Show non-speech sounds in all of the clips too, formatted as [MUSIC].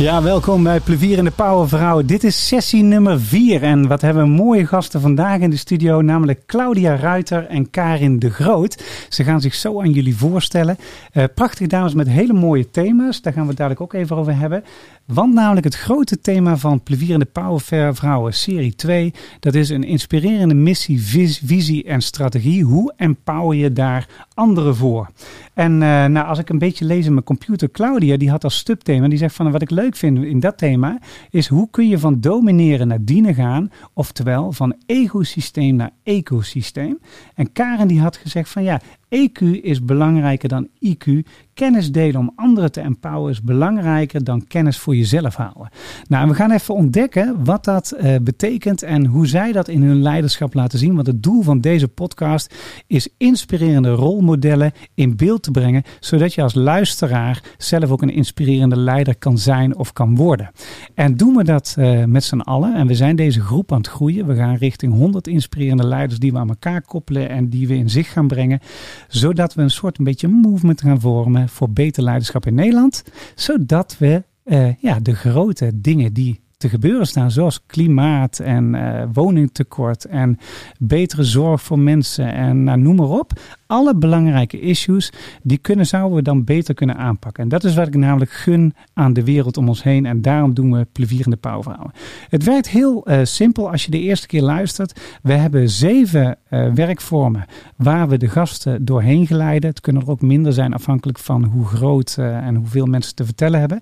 Ja, welkom bij Plevier en de. Dit is sessie nummer 4 en wat hebben we mooie gasten vandaag in de studio, namelijk Claudia Ruiter en Karin de Groot. Ze gaan zich zo aan jullie voorstellen. Uh, prachtige dames met hele mooie thema's, daar gaan we het dadelijk ook even over hebben. Want namelijk het grote thema van Plevier en de Powervrouwen serie 2, dat is een inspirerende missie, visie en strategie. Hoe empower je daar anderen voor? En uh, nou, als ik een beetje lees in mijn computer, Claudia, die had als stubthema, die zegt van wat ik leuk vind in dat thema, is hoe kun je van domineren naar dienen gaan, oftewel van ecosysteem naar ecosysteem. En Karen die had gezegd van ja, EQ is belangrijker dan IQ. Kennis delen om anderen te empoweren is belangrijker dan kennis voor jezelf houden. Nou, we gaan even ontdekken wat dat uh, betekent en hoe zij dat in hun leiderschap laten zien. Want het doel van deze podcast is inspirerende rolmodellen in beeld te brengen, zodat je als luisteraar zelf ook een inspirerende leider kan zijn of kan worden. En doen we dat uh, met z'n allen, en we zijn deze groep aan het groeien. We gaan richting 100 inspirerende leiders die we aan elkaar koppelen en die we in zich gaan brengen zodat we een soort een beetje movement gaan vormen voor beter leiderschap in Nederland. Zodat we uh, ja, de grote dingen die te gebeuren staan, zoals klimaat en uh, woningtekort en betere zorg voor mensen en nou, noem maar op. Alle belangrijke issues, die kunnen, zouden we dan beter kunnen aanpakken. En dat is wat ik namelijk gun aan de wereld om ons heen. En daarom doen we plevierende pauwvrouwen. Het werkt heel uh, simpel als je de eerste keer luistert. We hebben zeven uh, werkvormen waar we de gasten doorheen geleiden. Het kunnen er ook minder zijn afhankelijk van hoe groot en hoeveel mensen te vertellen hebben.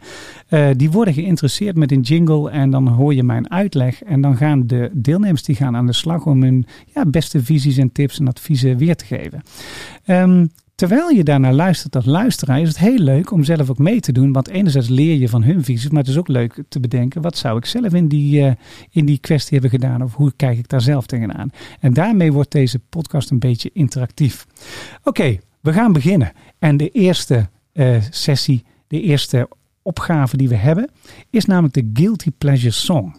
die worden geïnteresseerd met een jingle en dan hoor je mijn uitleg. En dan gaan de deelnemers die gaan aan de slag om hun ja, beste visies en tips en adviezen weer te geven. Um, terwijl je daarnaar luistert als luisteraar, is het heel leuk om zelf ook mee te doen. Want enerzijds leer je van hun visies, maar het is ook leuk te bedenken, wat zou ik zelf in die, uh, in die kwestie hebben gedaan? Of hoe kijk ik daar zelf tegenaan? En daarmee wordt deze podcast een beetje interactief. Oké, we gaan beginnen. En de eerste uh, sessie, de eerste opgave die we hebben, is namelijk de Guilty Pleasure Song.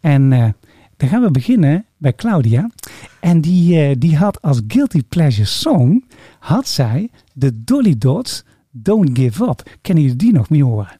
En uh, dan gaan we beginnen bij Claudia. En die, uh, die had als Guilty Pleasure Song, had zij de Dolly Dots Don't Give Up. Kennen jullie die nog meer horen?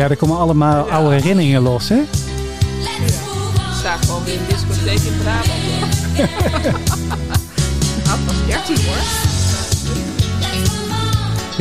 Ja, er komen allemaal ja. oude herinneringen los, hè? Ja. Ik sta gewoon weer in discotheek in Brabant. Ik was 13 hoor.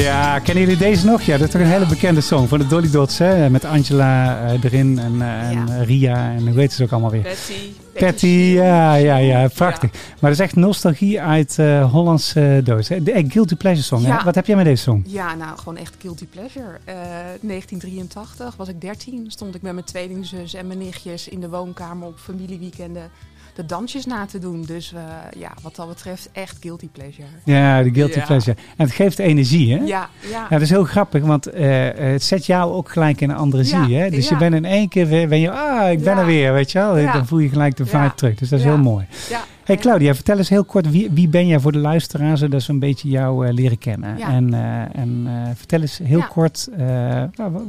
Ja, kennen jullie deze nog? Ja, dat is toch een hele bekende song van de Dolly Dots, hè? Met Angela uh, erin en, uh, en ja. Ria en hoe heet ze ook allemaal weer? Betty. Betty, ja, ja, ja, prachtig. Ja. Maar dat is echt nostalgie uit uh, Hollandse dood. De Guilty Pleasure song, ja. hè? Wat heb jij met deze song? Ja, nou, gewoon echt Guilty Pleasure. 1983 was ik 13, stond ik met mijn tweelingzus en mijn nichtjes in de woonkamer op familieweekenden de dansjes na te doen. Dus uh, ja, wat dat betreft echt guilty pleasure. Ja, de guilty ja. pleasure. En het geeft energie, hè? Ja, ja. ja dat is heel grappig, want uh, het zet jou ook gelijk in een andere ja, zie, hè? Dus je bent in één keer, weer, ben je, ah, ik ben er weer, weet je wel? Dan voel je gelijk de vibe terug. Dus dat is heel mooi. Ja. Hey Claudia, vertel eens heel kort, wie, wie ben jij voor de luisteraar, zodat ze een beetje jou uh, leren kennen? Ja. En, uh, en uh, vertel eens heel ja. kort,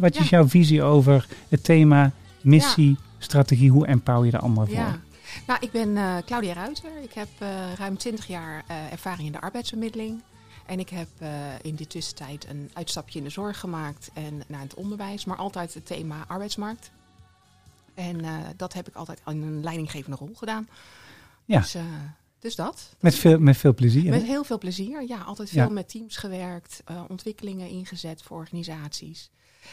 wat is jouw visie over het thema, missie, strategie, hoe empower je de anderen voor? Nou, ik ben uh, Claudia Ruiter. Ik heb uh, ruim 20 jaar uh, ervaring in de arbeidsbemiddeling. En ik heb in die tussentijd een uitstapje in de zorg gemaakt en naar het onderwijs, maar altijd het thema arbeidsmarkt. En dat heb ik altijd in een leidinggevende rol gedaan. Ja. Dus, dus dat. Met veel, met veel plezier? Met heel veel plezier, ja. Altijd veel met teams gewerkt, ontwikkelingen ingezet voor organisaties.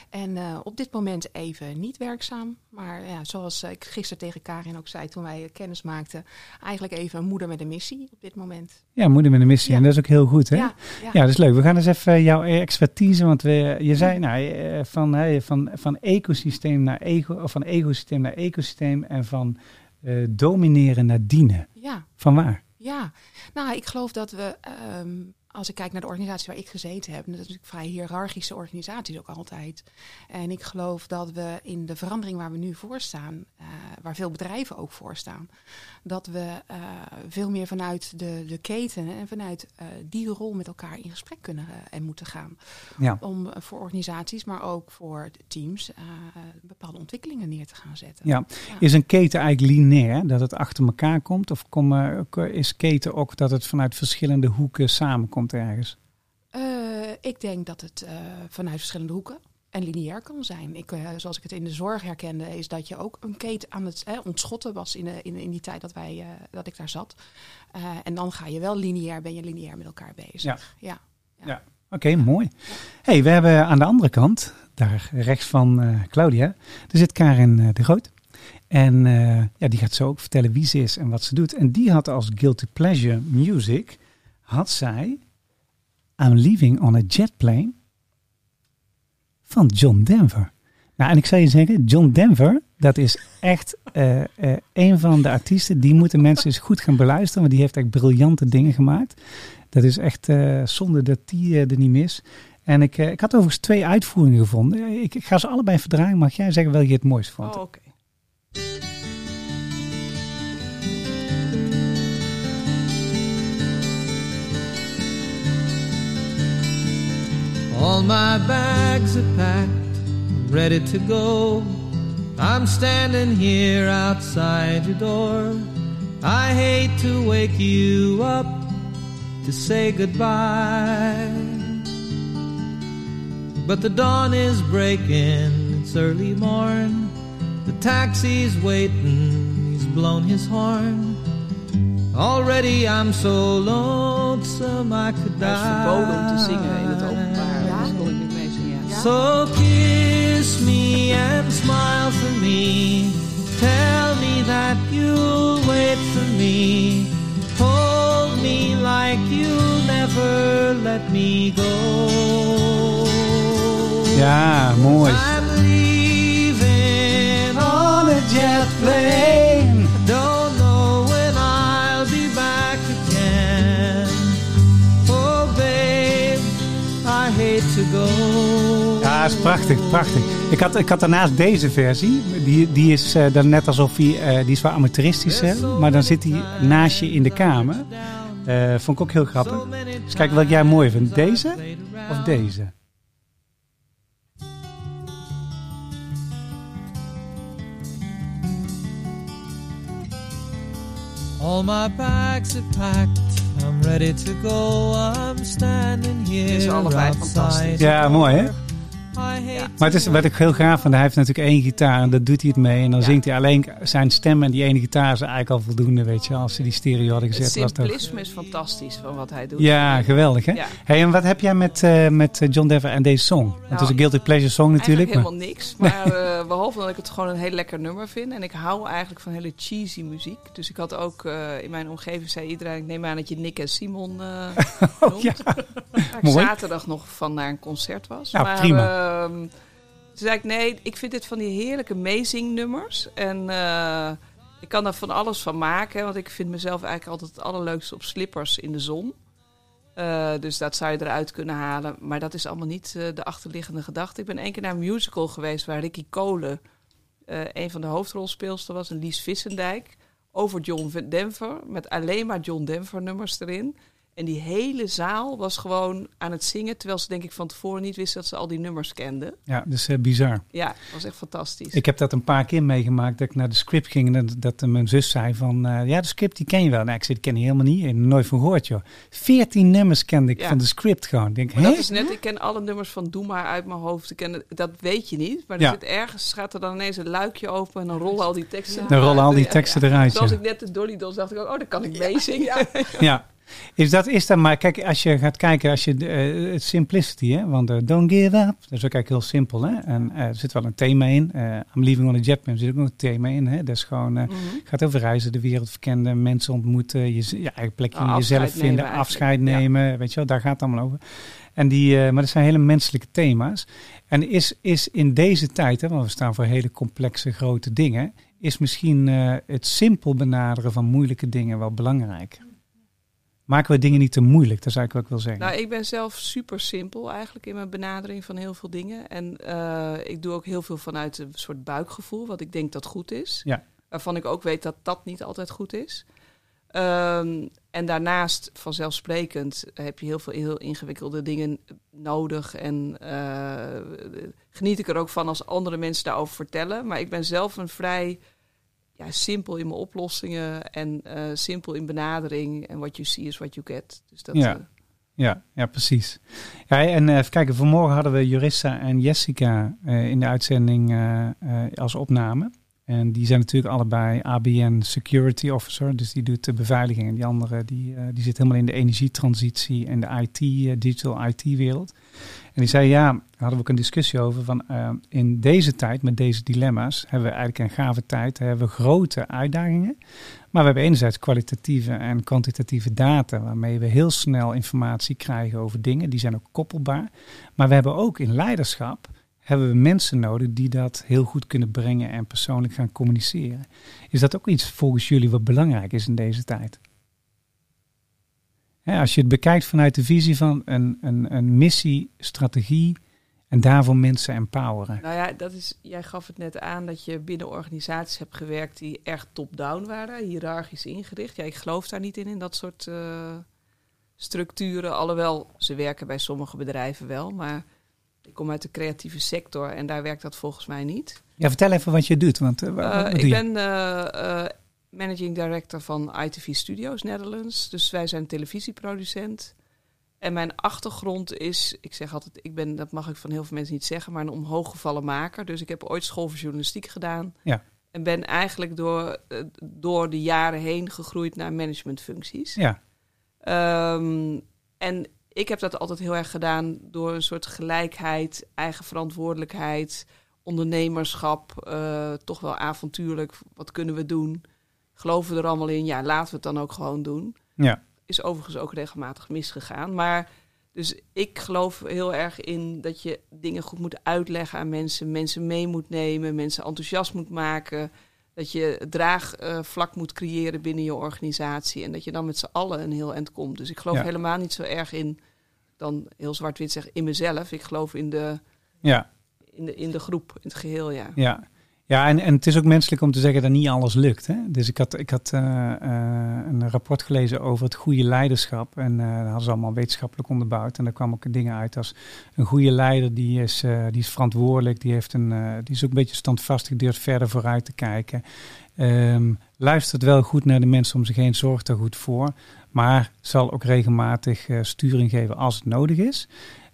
En uh, op dit moment even niet werkzaam. Maar ja, zoals ik gisteren tegen Karin ook zei toen wij kennis maakten, eigenlijk even een moeder met een missie op dit moment. Ja, moeder met een missie. En dat is ook heel goed, hè? Ja, ja. ja, dat is leuk. We gaan eens even jouw expertise, want we, je zei nou, eh, van, van, van ecosysteem naar ego, of van ecosysteem naar ecosysteem en van uh, domineren naar dienen. Ja. Van waar? Ja, nou, ik geloof dat we um, als ik kijk naar de organisatie waar ik gezeten heb, dat is natuurlijk vrij hiërarchische organisaties ook altijd. En ik geloof dat we in de verandering waar we nu voor staan, uh, waar veel bedrijven ook voor staan, dat we uh, veel meer vanuit de, de keten en vanuit uh, die rol met elkaar in gesprek kunnen en moeten gaan. Ja. Om voor organisaties, maar ook voor teams, bepaalde ontwikkelingen neer te gaan zetten. Ja. Is een keten eigenlijk lineair, dat het achter elkaar komt? Of kom, is keten ook dat het vanuit verschillende hoeken samenkomt? Ergens? Uh, ik denk dat het uh, vanuit verschillende hoeken en lineair kan zijn. Ik, uh, zoals ik het in de zorg herkende, is dat je ook een keten aan het ontschotten was in, de, in, in die tijd dat, wij, dat ik daar zat. en dan ga je wel lineair, ben je lineair met elkaar bezig. Ja, ja, ja. ja. Oké, mooi. hey, we hebben aan de andere kant, daar rechts van Claudia, er zit Karin de Groot. En ja, die gaat zo ook vertellen wie ze is en wat ze doet. En die had als guilty pleasure music, had zij I'm Leaving on a Jet Plane van John Denver. Nou, en ik zou je zeggen, John Denver, dat is echt uh, uh, een van de artiesten. Die moeten mensen eens goed gaan beluisteren, want die heeft echt briljante dingen gemaakt. Dat is echt uh, zonde dat die er niet mis. En ik, ik had overigens twee uitvoeringen gevonden. Ik, ik, ga ze allebei verdragen. Mag jij zeggen welke je het mooist vond? Oh, oké. All my bags are packed, I'm ready to go. I'm standing here outside your door. I hate to wake you up to say goodbye. But the dawn is breaking, it's early morn. The taxi's waiting, he's blown his horn. Already I'm so lonesome I could die. Hij is verboden om te zingen in het openbaar. So kiss me and smile for me. Tell me that you'll wait for me. Hold me like you'll never let me go. Ja, mooi. I'm leaving on a jet plane. Is prachtig, prachtig. Ik had, ik had daarnaast deze versie. Die, die is uh, dan net alsof hij, uh, die is wel amateuristisch, hè? maar dan zit hij naast je in de kamer. Uh, vond ik ook heel grappig. Dus kijk wat jij mooi vindt. Deze of deze? All my bags are packed. I'm ready to go. I'm standing here. Dit is allebei fantastisch. Ja, mooi hè? Maar het is wat ik heel gaaf vind. Hij heeft natuurlijk één gitaar en dat doet hij het mee. En dan zingt hij alleen zijn stem en die ene gitaar is eigenlijk al voldoende, weet je. Als ze die stereo hadden gezet. Het simplisme is fantastisch van wat hij doet. Ja, geweldig hè. Hey, en wat heb jij met, uh, met John Denver en deze song? Nou, het is een Guilty Pleasure song natuurlijk. helemaal niks. Maar uh, behalve dat ik het gewoon een heel lekker nummer vind. En ik hou eigenlijk van hele cheesy muziek. Dus ik had ook uh, in mijn omgeving zei iedereen, ik neem aan dat je Nick en Simon [LAUGHS] oh, ja. ik zaterdag nog van naar een concert was. Ja, maar, prima. Ehm, toen zei ik, nee, ik vind dit van die heerlijke amazing nummers. En uh, ik kan daar van alles van maken. Want ik vind mezelf eigenlijk altijd het allerleukste op slippers in de zon. Uh, dus dat zou je eruit kunnen halen. Maar dat is allemaal niet uh, de achterliggende gedachte. Ik ben één keer naar een musical geweest waar Ricky Kolen een van de hoofdrolspeelsters was. En Lies Vissendijk. Over John Denver. Met alleen maar John Denver nummers erin. En die hele zaal was gewoon aan het zingen, terwijl ze denk ik van tevoren niet wisten dat ze al die nummers kenden. Ja, dus uh, bizar. Ja, dat was echt fantastisch. Ik heb dat een paar keer meegemaakt, dat ik naar de script ging en dat, dat mijn zus zei van, uh, ja, de script die ken je wel. Nee, ik zei, die ken je helemaal niet, ik heb nooit van gehoord, joh. Veertien nummers kende ik Ja. van de script gewoon. Ik Denk, Maar dat is net, ik ken alle nummers van Doe maar uit mijn hoofd. Ik ken, dat weet je niet. Maar er Ja. zit ergens, gaat er dan ineens een luikje open en dan rollen al die teksten. Ja. Dan rollen al die teksten ja. eruit, Zoals ik net de Dolly Dolls dacht ik ook, oh, dan kan ik meezingen. Ja. Is dat, is dat maar, kijk, als je gaat kijken, als je, eh, het simplicity, hè, want eh, don't give up, dat is ook eigenlijk heel simpel, hè. En eh, er zit wel een thema in, I'm leaving on a jet, er zit ook nog een thema in, hè. Dat is gewoon, Mhm. gaat over reizen, de wereld verkennen, mensen ontmoeten, je, je eigen plekje in Nou, jezelf vinden, afscheid ja. nemen, weet je wel, daar gaat het allemaal over. En die, maar dat zijn hele menselijke thema's. En is, is in deze tijd, hè, want we staan voor hele complexe, grote dingen, is misschien het simpel benaderen van moeilijke dingen wel belangrijk. Maken we dingen niet te moeilijk, dat zou ik ook wel zeggen. Nou, ik ben zelf super simpel eigenlijk in mijn benadering van heel veel dingen. En eh, ik doe ook heel veel vanuit een soort buikgevoel, wat ik denk dat goed is. Ja. Waarvan ik ook weet dat dat niet altijd goed is. Ehm, en daarnaast, vanzelfsprekend, heb je heel veel heel ingewikkelde dingen nodig. En eh, geniet ik er ook van als andere mensen daarover vertellen. Maar ik ben zelf een vrij ja, simpel in mijn oplossingen en eh, simpel in benadering. En what you see is what you get. Dus dat, Ja. eh, Ja, ja precies. Ja, en eh, even kijken, vanmorgen hadden we Jurissa en Jessica in de uitzending als opname. En die zijn natuurlijk allebei ABN Security Officer, dus die doet de beveiliging. En die andere, die, die zit helemaal in de energietransitie en de IT, digital IT-wereld. En die zei, ja, daar hadden we ook een discussie over, van eh, in deze tijd, met deze dilemma's, hebben we eigenlijk een gave tijd, hebben we grote uitdagingen. Maar we hebben enerzijds kwalitatieve en kwantitatieve data, waarmee we heel snel informatie krijgen over dingen. Die zijn ook koppelbaar. Maar we hebben ook in leiderschap hebben we mensen nodig die dat heel goed kunnen brengen en persoonlijk gaan communiceren. Is dat ook iets volgens jullie wat belangrijk is in deze tijd? Hè, als je het bekijkt vanuit de visie van een, een, een missie, strategie en daarvoor mensen empoweren. Nou ja, dat is, jij gaf het net aan dat je binnen organisaties hebt gewerkt die echt top-down waren, hiërarchisch ingericht. Ja, ik geloof daar niet in, in dat soort eh, structuren. Alhoewel, ze werken bij sommige bedrijven wel, maar ik kom uit de creatieve sector en daar werkt dat volgens mij niet. Ja, vertel even wat je doet. Want, eh, wat, Eh, wat ik doe je? ben eh, eh, managing director van ITV Studios Netherlands. Dus wij zijn televisieproducent. En mijn achtergrond is, ik zeg altijd, ik ben, dat mag ik van heel veel mensen niet zeggen, maar een omhooggevallen maker. Dus ik heb ooit school voor journalistiek gedaan. Ja. En ben eigenlijk door, eh, door de jaren heen gegroeid naar managementfuncties. Ja, Ehm, en ik heb dat altijd heel erg gedaan door een soort gelijkheid, eigen verantwoordelijkheid, ondernemerschap, eh, toch wel avontuurlijk. Wat kunnen we doen? Geloven we er allemaal in? Ja, laten we het dan ook gewoon doen. ja, Is overigens ook regelmatig misgegaan. Maar dus ik geloof heel erg in dat je dingen goed moet uitleggen aan mensen, mensen mee moet nemen, mensen enthousiast moet maken. Dat je draagvlak moet creëren binnen je organisatie. En dat je dan met z'n allen een heel eind komt. Dus ik geloof Ja. helemaal niet zo erg in, dan heel zwart-wit zeg, in mezelf. Ik geloof in de, ja, in de, in de groep, in het geheel, ja. ja. Ja, en, en het is ook menselijk om te zeggen dat niet alles lukt. Hè? Dus ik had, ik had eh, eh, een rapport gelezen over het goede leiderschap. En eh dat hadden ze allemaal wetenschappelijk onderbouwd. En daar kwam ook dingen uit als een goede leider, die is, die is verantwoordelijk. Die, heeft een, die is ook een beetje standvastig, durft verder vooruit te kijken. Ehm, luistert wel goed naar de mensen om zich heen, zorgt er goed voor. Maar zal ook regelmatig sturing geven als het nodig is.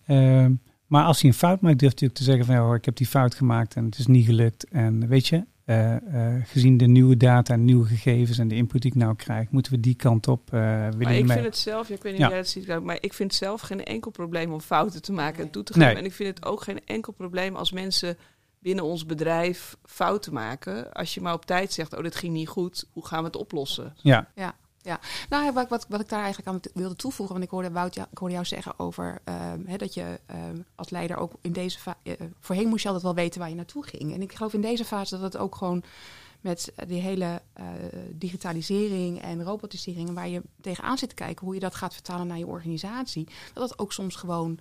Ehm, maar als hij een fout maakt, durft hij ook te zeggen van ja, hoor, ik heb die fout gemaakt en het is niet gelukt. En weet je, eh, eh, gezien de nieuwe data en nieuwe gegevens en de input die ik nou krijg, moeten we die kant op. eh willen Maar we ik mee? vind het zelf, ja, ik weet niet Ja. jij ziet, maar ik vind zelf geen enkel probleem om fouten te maken en toe te geven. Nee. En ik vind het ook geen enkel probleem als mensen binnen ons bedrijf fouten maken. Als je maar op tijd zegt, oh, dit ging niet goed, hoe gaan we het oplossen? Ja, Nou, ja, wat, wat, wat ik daar eigenlijk aan wilde toevoegen, want ik hoorde, Wout, ik hoorde jou zeggen over ehm, hè, dat je ehm, als leider ook in deze fase. voorheen moest je altijd wel weten waar je naartoe ging. En ik geloof in deze fase dat het ook gewoon met die hele eh, digitalisering en robotisering, en waar je tegenaan zit te kijken, hoe je dat gaat vertalen naar je organisatie, dat dat ook soms gewoon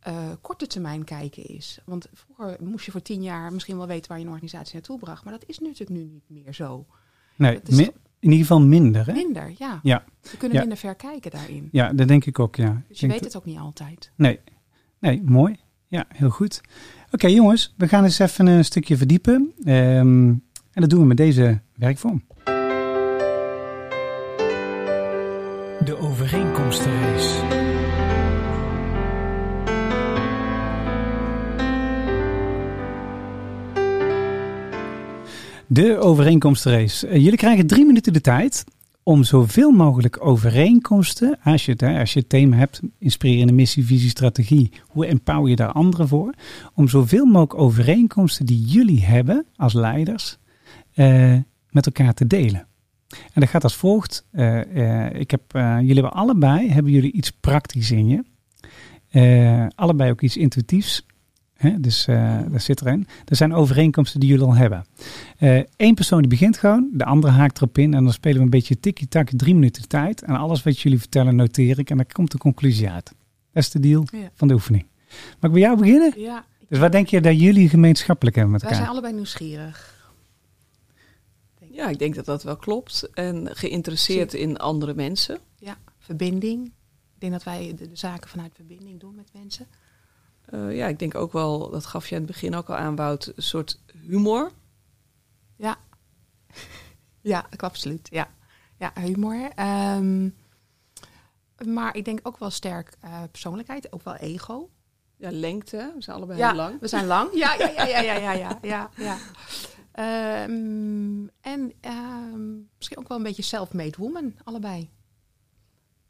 eh, korte termijn kijken is. Want vroeger moest je voor tien jaar misschien wel weten waar je een organisatie naartoe bracht, maar dat is natuurlijk nu niet meer zo. nee, in ieder geval minder, hè? Minder, ja. Ja. We kunnen Ja. minder ver kijken daarin. Ja, dat denk ik ook, ja. Ik Dus je denk weet het ook niet altijd. Nee, nee, mooi. Ja, heel goed. Oké, jongens, we gaan eens even een stukje verdiepen. Ehm, en dat doen we met deze werkvorm. De overeenkomstenrace. De overeenkomstenrace. Eh, Jullie krijgen drie minuten de tijd om zoveel mogelijk overeenkomsten, als je het, als je thema hebt, inspirerende missie, visie, strategie, hoe empower je daar anderen voor, om zoveel mogelijk overeenkomsten die jullie hebben als leiders eh, met elkaar te delen. En dat gaat als volgt. Eh, ik heb, jullie hebben allebei hebben jullie iets praktisch in je. Allebei ook iets intuïtiefs. Hè? Dus eh daar zit erin. Er zijn overeenkomsten die jullie al hebben. Eén persoon die begint gewoon, de andere haakt erop in en dan spelen we een beetje tikkie-tak, drie minuten tijd. En alles wat jullie vertellen noteer ik en dan komt de conclusie uit. Dat is de deal Ja. van de oefening. Mag ik bij jou beginnen? Ja, Dus wat denk je dat jullie gemeenschappelijk hebben met wij zijn elkaar? allebei nieuwsgierig. Ja, ik denk dat dat wel klopt. En geïnteresseerd in andere mensen. Ja, verbinding. Ik denk dat wij de, de zaken vanuit verbinding doen met mensen. Eh, ja, ik denk ook wel, dat gaf je aan het begin ook al aan, Wout, een soort humor. Ja. [LAUGHS] ja, ik absoluut. Ja, ja humor. Ehm, maar ik denk ook wel sterk eh, persoonlijkheid, ook wel ego. Ja, lengte. We zijn allebei ja, heel lang. we zijn lang. Ja, ja, ja, ja, ja, ja, ja, ja. ja. Ehm, en ehm, misschien ook wel een beetje self-made woman, allebei.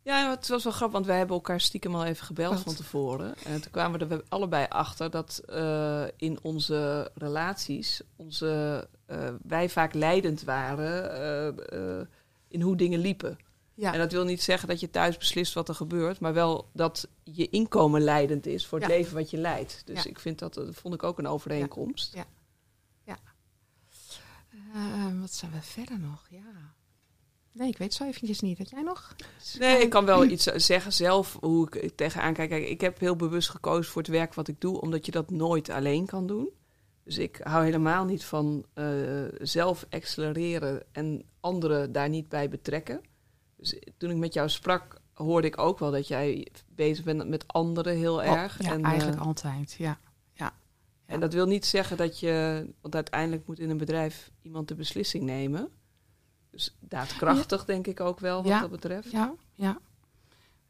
Ja, het was wel grappig, want wij hebben elkaar stiekem al even gebeld Wat? van tevoren. En toen kwamen we er allebei achter dat eh, in onze relaties onze, eh, wij vaak leidend waren eh, in hoe dingen liepen. Ja, En dat wil niet zeggen dat je thuis beslist wat er gebeurt, maar wel dat je inkomen leidend is voor het Ja. leven wat je leidt. Dus Ja. ik vind dat, dat vond ik ook een overeenkomst. Ja. Ehm, wat zijn we verder nog? Ja. Nee, ik weet zo eventjes niet. Dat jij nog? Nee, ik kan wel iets zeggen zelf hoe ik tegenaan kijk. Kijk, Ik heb heel bewust gekozen voor het werk wat ik doe, omdat je dat nooit alleen kan doen. Dus ik hou helemaal niet van eh, zelf accelereren en anderen daar niet bij betrekken. Dus toen ik met jou sprak, hoorde ik ook wel dat jij bezig bent met anderen heel erg. Oh, ja, en, eigenlijk eh, altijd. Ja. en dat wil niet zeggen dat je, want uiteindelijk moet in een bedrijf iemand de beslissing nemen. Dus daadkrachtig denk ik ook wel wat Ja. dat betreft. Ja, ja.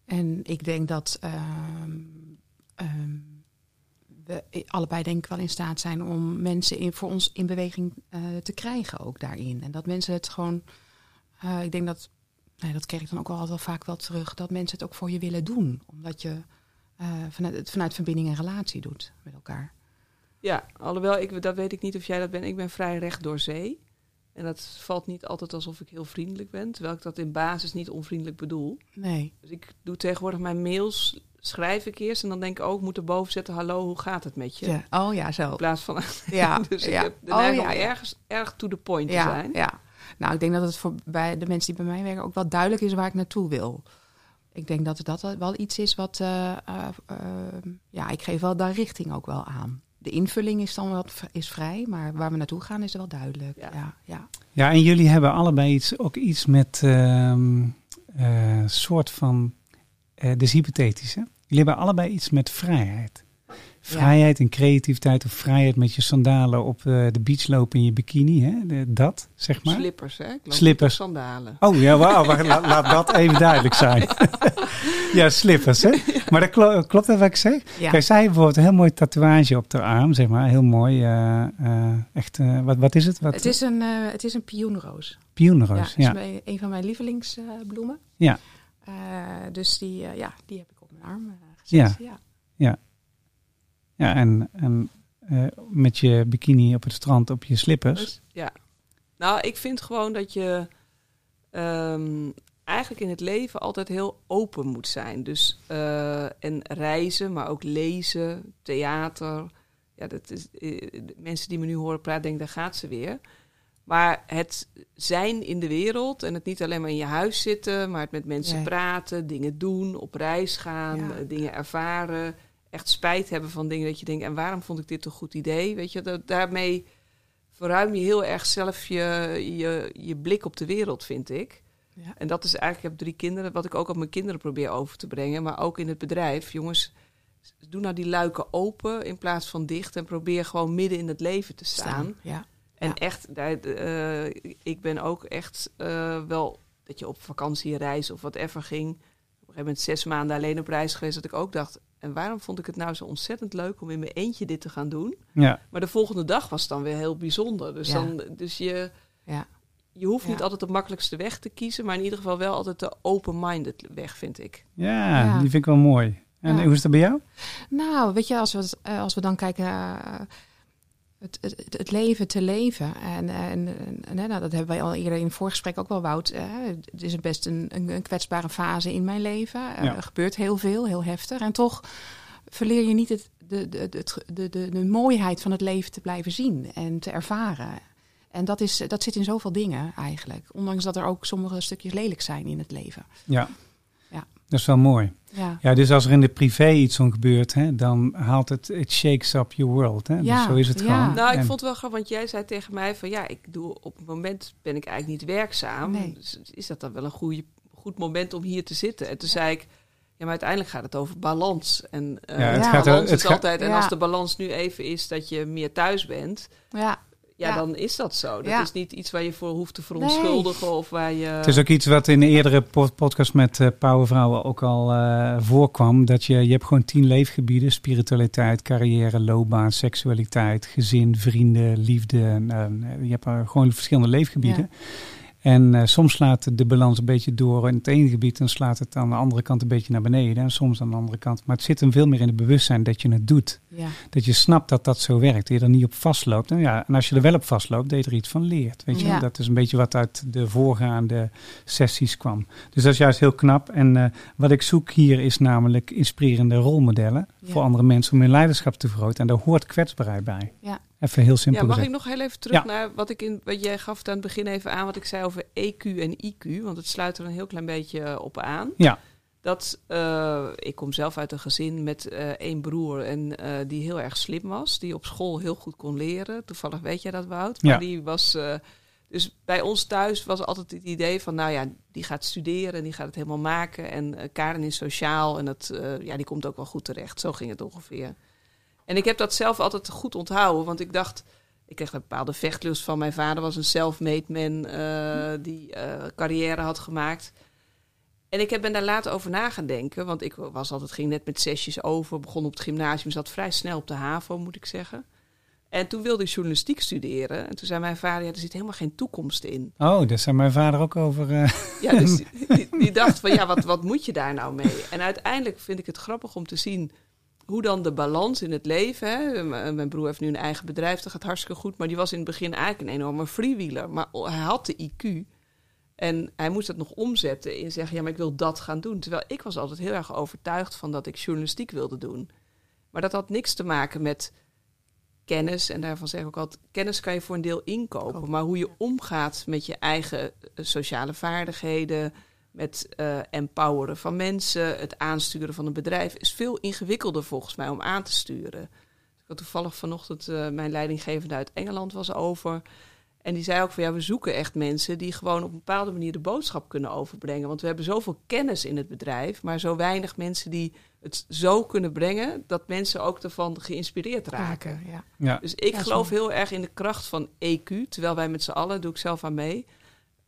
En ik denk dat ehm, ehm, we allebei denk ik wel in staat zijn om mensen in, voor ons in beweging eh, te krijgen ook daarin. En dat mensen het gewoon, eh, ik denk dat, nee, dat kreeg ik dan ook wel altijd wel vaak wel terug, dat mensen het ook voor je willen doen. Omdat je eh, vanuit, het vanuit verbinding en relatie doet met elkaar. Ja, alhoewel, ik, dat weet ik niet of jij dat bent. Ik ben vrij recht door zee. En dat valt niet altijd alsof ik heel vriendelijk ben. Terwijl ik dat in basis niet onvriendelijk bedoel. Nee. Dus ik doe tegenwoordig mijn mails, schrijf ik eerst. En dan denk ik ook, ik moet erboven zetten, hallo, hoe gaat het met je? Ja. Oh ja, zo. In plaats van, [LAUGHS] Ja, [LAUGHS] dus ik ja. heb de Oh, neiging ja, om ja. ergens, erg to the point te zijn. Ja, nou, ik denk dat het voor bij de mensen die bij mij werken ook wel duidelijk is waar ik naartoe wil. Ik denk dat dat wel iets is wat, eh, eh, eh, ja, ik geef wel daar richting ook wel aan. De invulling is dan wat is vrij, maar waar we naartoe gaan is wel duidelijk. Ja. Ja, ja. Ja, en jullie hebben allebei iets, ook iets met ehm eh, soort van, eh dus hypothetisch hè? Jullie hebben allebei iets met vrijheid. Vrijheid en creativiteit of vrijheid met je sandalen op eh, de beach lopen in je bikini, hè? De- dat, zeg maar. Slippers, hè? Ik loop Slippers. sandalen. Oh ja, wauw, laat, laat [LAUGHS] dat even duidelijk zijn. [LAUGHS] ja, slippers, hè? Maar dat klo- klopt dat wat ik zeg? Ja. Kijk, zij heeft bijvoorbeeld een heel mooi tatoeage op de arm, zeg maar. Heel mooi. eh, eh, echt, eh, wat, wat is het? Wat, Het, is een, eh, het is een pioenroos. pioenroos, ja, is mijn- een van mijn lievelingsbloemen. Ja. Eh, dus die, eh, ja, die heb ik op mijn arm eh, gezet. Ja. Ja, en, en eh, met je bikini op het strand, op je slippers. Dus, ja. Nou, ik vind gewoon dat je ehm, eigenlijk in het leven altijd heel open moet zijn. Dus eh, en reizen, maar ook lezen, theater. Ja, dat is eh, mensen die me nu horen praten, denken daar gaat ze weer. Maar het zijn in de wereld en het niet alleen maar in je huis zitten, maar het met mensen Nee. praten, dingen doen, op reis gaan, Ja. dingen ervaren, echt spijt hebben van dingen dat je denkt en waarom vond ik dit een goed idee? Weet je, dat, daarmee verruim je heel erg zelf je, je, je blik op de wereld, vind ik. Ja. En dat is eigenlijk, ik heb drie kinderen, wat ik ook op mijn kinderen probeer over te brengen. Maar ook in het bedrijf. Jongens, doe nou die luiken open in plaats van dicht. En probeer gewoon midden in het leven te staan. Staan. Ja. En Ja. echt, daar, eh, ik ben ook echt eh, wel dat je op vakantie, reis of whatever ging. Op een gegeven moment zes maanden alleen op reis geweest. Dat ik ook dacht, en waarom vond ik het nou zo ontzettend leuk om in mijn eentje dit te gaan doen? Ja, Maar de volgende dag was dan weer heel bijzonder. Dus, Ja. dan, dus je, Ja. je hoeft niet altijd de makkelijkste weg te kiezen. Maar in ieder geval wel altijd de open-minded weg, vind ik. ja, Ja. die vind ik wel mooi. En Ja. hoe is dat bij jou? Nou, weet je, als we, eh, als we dan kijken naar het, het, het leven te leven. En, en, en, en, nou, dat hebben wij al eerder in het voorgesprek ook wel, Wout. eh, het is best een, een, kwetsbare fase in mijn leven. Eh, Ja. Er gebeurt heel veel, heel heftig. En toch verleer je niet het, de, de, de, de, de, de mooiheid van het leven te blijven zien en te ervaren. En dat, is, dat zit in zoveel dingen eigenlijk. Ondanks dat er ook sommige stukjes lelijk zijn in het leven. Ja. Dat is wel mooi. Ja, Ja, dus als er in de privé iets om gebeurt, hè, dan haalt het, it shakes up your world. Hè? Ja, dus zo is het ja. gewoon. Nou, ik En- vond het wel grappig, want jij zei tegen mij van ja, ik doe op het moment ben ik eigenlijk niet werkzaam. Nee. Dus is dat dan wel een goede, goed moment om hier te zitten? En toen zei ik, ja, maar uiteindelijk gaat het over balans. En eh, Ja, het balans gaat er- is het gaat- altijd. En Ja. als de balans nu even is dat je meer thuis bent, ja, ja, Ja. dan is dat zo. Dat Ja. is niet iets waar je voor hoeft te verontschuldigen of waar je. Het is ook iets wat in de eerdere po- podcast met eh Powervrouwen ook al eh, voorkwam. Dat je, je hebt gewoon tien leefgebieden. Spiritualiteit, carrière, loopbaan, seksualiteit, gezin, vrienden, liefde. En, eh, je hebt er gewoon verschillende leefgebieden. En eh, soms slaat de balans een beetje door in het ene gebied en slaat het aan de andere kant een beetje naar beneden. En soms aan de andere kant. Maar het zit hem veel meer in het bewustzijn dat je het doet. ja. Dat je snapt dat dat zo werkt. Dat je er niet op vastloopt. Nou ja, en als je er wel op vastloopt, dat je er iets van leert. Weet je? Ja. Dat is een beetje wat uit de voorgaande sessies kwam. Dus dat is juist heel knap. En eh, wat ik zoek hier is namelijk inspirerende rolmodellen Ja. voor andere mensen om hun leiderschap te vergroten. En daar hoort kwetsbaarheid bij. Ja. Even heel simpel ja, mag ik nog heel even terug Ja. naar wat ik in wat jij gaf het aan het begin even aan wat ik zei over EQ en IQ, want het sluit er een heel klein beetje eh, op aan. Ja. Dat eh, ik kom zelf uit een gezin met eh, één broer en die heel erg slim was, die op school heel goed kon leren. Toevallig weet jij dat Wout, maar Ja. die was dus bij ons thuis was altijd het idee van, nou ja, die gaat studeren en die gaat het helemaal maken. En Karen is sociaal en dat, ja, die komt ook wel goed terecht. Zo ging het ongeveer. En ik heb dat zelf altijd goed onthouden, want ik dacht, ik kreeg een bepaalde vechtlust van. Mijn vader was een self-made man eh, die eh, carrière had gemaakt. En ik heb ben daar later over na gaan denken, want ik was altijd, ging net met zesjes over, begon op het gymnasium, zat vrij snel op de HAVO, moet ik zeggen. En toen wilde ik journalistiek studeren. En toen zei mijn vader, ja, er zit helemaal geen toekomst in. Oh, daar zei mijn vader ook over. eh, [LAUGHS] Ja, dus [LAUGHS] die, die dacht van, ja, wat, wat moet je daar nou mee? En uiteindelijk vind ik het grappig om te zien hoe dan de balans in het leven... Hè? Mijn broer heeft nu een eigen bedrijf, dat gaat hartstikke goed. Maar die was in het begin eigenlijk een enorme freewheeler. Maar hij had de IQ en hij moest dat nog omzetten in zeggen... ja, maar ik wil dat gaan doen. Terwijl ik was altijd heel erg overtuigd van dat ik journalistiek wilde doen. Maar dat had niks te maken met kennis. En daarvan zeg ik ook altijd, kennis kan je voor een deel inkopen. Kopen, Maar hoe je omgaat met je eigen eh, sociale vaardigheden... met eh, empoweren van mensen, het aansturen van een bedrijf... is veel ingewikkelder volgens mij om aan te sturen. Ik had toevallig vanochtend eh, mijn leidinggevende uit Engeland was over... En die zei ook van ja, we zoeken echt mensen die gewoon op een bepaalde manier de boodschap kunnen overbrengen. Want we hebben zoveel kennis in het bedrijf, maar zo weinig mensen die het zo kunnen brengen dat mensen ook ervan geïnspireerd raken. raken. Ja. ja. Dus ik Ja, geloof zo. heel erg in de kracht van EQ, terwijl wij met z'n allen, doe ik zelf aan mee,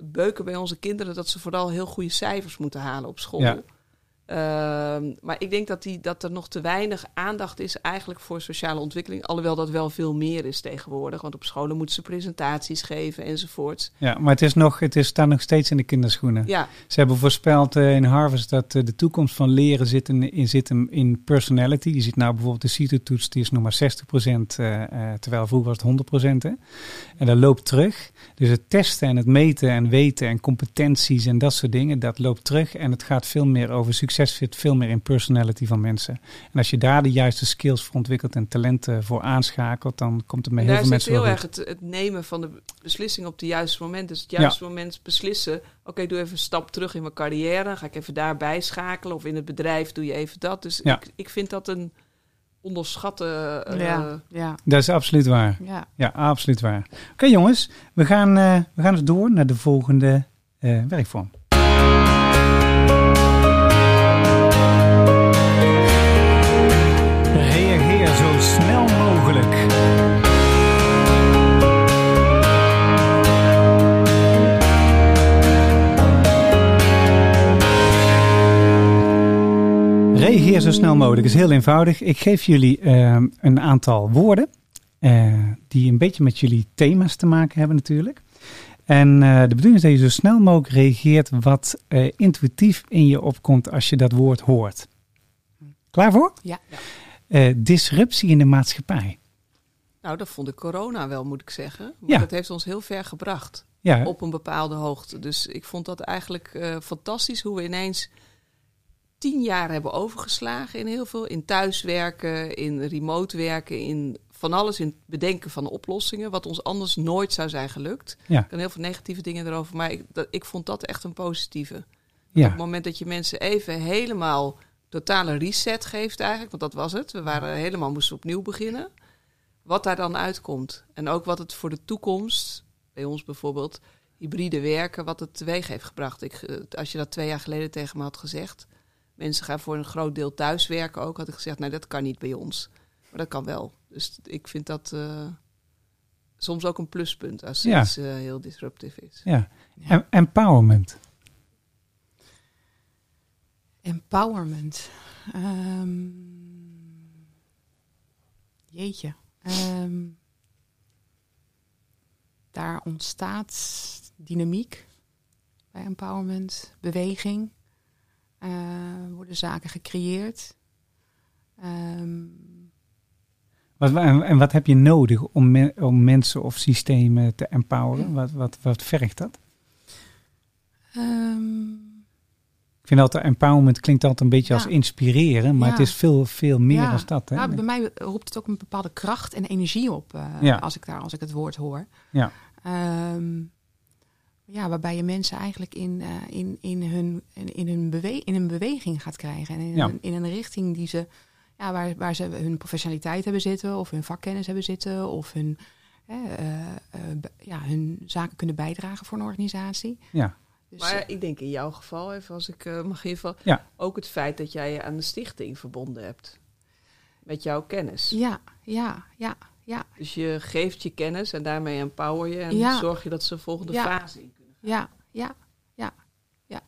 beuken bij onze kinderen dat ze vooral heel goede cijfers moeten halen op school. Ehm, maar ik denk dat, die, dat er nog te weinig aandacht is eigenlijk voor sociale ontwikkeling. Alhoewel dat wel veel meer is tegenwoordig. Want op scholen moeten ze presentaties geven enzovoort. ja, maar het, is nog, het is, staat nog steeds in de kinderschoenen. Ja, Ze hebben voorspeld eh, in Harvard dat eh, de toekomst van leren zit in, in, zit hem in personality. Je ziet nou bijvoorbeeld de CITO-toets, die is nog maar 60%, eh, eh, terwijl vroeger was het 100%. Hè? En dat loopt terug. Dus het testen en het meten en weten en competenties en dat soort dingen, dat loopt terug. En het gaat veel meer over succes, zit veel meer in personality van mensen. En als je daar de juiste skills voor ontwikkelt en talenten voor aanschakelt, dan komt het met heel daar veel mensen wel heel goed. erg het, het nemen van de beslissing op het juiste moment. Dus het juiste moment beslissen. Oké, doe even een stap terug in mijn carrière. Ga ik even daarbij schakelen. Of in het bedrijf doe je even dat. Dus Ja. ik, ik vind dat een onderschatte... eh, ja, ja, Dat is absoluut waar. ja. Ja, absoluut waar. Oké jongens, we gaan, eh, we gaan dus door naar de volgende eh, werkvorm. Reageer zo snel mogelijk is heel eenvoudig. Ik geef jullie ehm, een aantal woorden eh, die een beetje met jullie thema's te maken hebben natuurlijk. En eh, de bedoeling is dat je zo snel mogelijk reageert wat eh, intuïtief in je opkomt als je dat woord hoort. Klaar voor? Ja. Eh, disruptie in de maatschappij. Nou, dat vond ik corona wel, moet ik zeggen. Maar Ja. dat heeft ons heel ver gebracht. Ja, op een bepaalde hoogte. Dus ik vond dat eigenlijk eh, fantastisch hoe we ineens tien jaar hebben overgeslagen in heel veel. In thuiswerken, in remote werken, in van alles in het bedenken van oplossingen. Wat ons anders nooit zou zijn gelukt. ja, Ik kan heel veel negatieve dingen erover, maar ik, dat, ik vond dat echt een positieve. Op ja, het moment dat je mensen even helemaal totale reset geeft eigenlijk, want dat was het. We waren helemaal moesten opnieuw beginnen. Wat daar dan uitkomt. En ook wat het voor de toekomst, bij ons bijvoorbeeld, hybride werken, wat het teweeg heeft gebracht. Ik, eh, als je dat twee jaar geleden tegen me had gezegd, mensen gaan voor een groot deel thuiswerken ook, had ik gezegd, nee, dat kan niet bij ons. Maar dat kan wel. Dus ik vind dat eh, soms ook een pluspunt als Ja. iets eh, heel disruptief is. ja. Em- Empowerment. Empowerment. Ehm, jeetje. Ehm, daar ontstaat dynamiek bij empowerment, beweging. Eh, worden zaken gecreëerd. Ehm, Wat, en, wat heb je nodig om, me- om mensen of systemen te empoweren? Wat, wat, wat vergt dat? ehm, Ik vind altijd empowerment klinkt altijd een beetje als inspireren, maar Ja. het is veel, veel meer Ja. dan dat. Hè? Nou, bij mij roept het ook een bepaalde kracht en energie op eh, als, ik daar, als ik het woord hoor. Ja. Ehm, ja, waarbij je mensen eigenlijk in, eh, in, in, hun, in, hun bewe in een beweging gaat krijgen. En in, Ja. een, in een richting die ze, ja, waar, waar ze hun professionaliteit hebben zitten, of hun vakkennis hebben zitten, of hun, eh, eh, ja, hun zaken kunnen bijdragen voor een organisatie. Ja. Dus, Maar ik denk in jouw geval, even als ik eh, mag geven, Ja. ook het feit dat jij je aan de stichting verbonden hebt. Met jouw kennis. ja, ja, ja, ja, Dus je geeft je kennis en daarmee empower je en Ja. zorg je dat ze de volgende Ja. fase in kunnen. Ja, ja, ja, ja.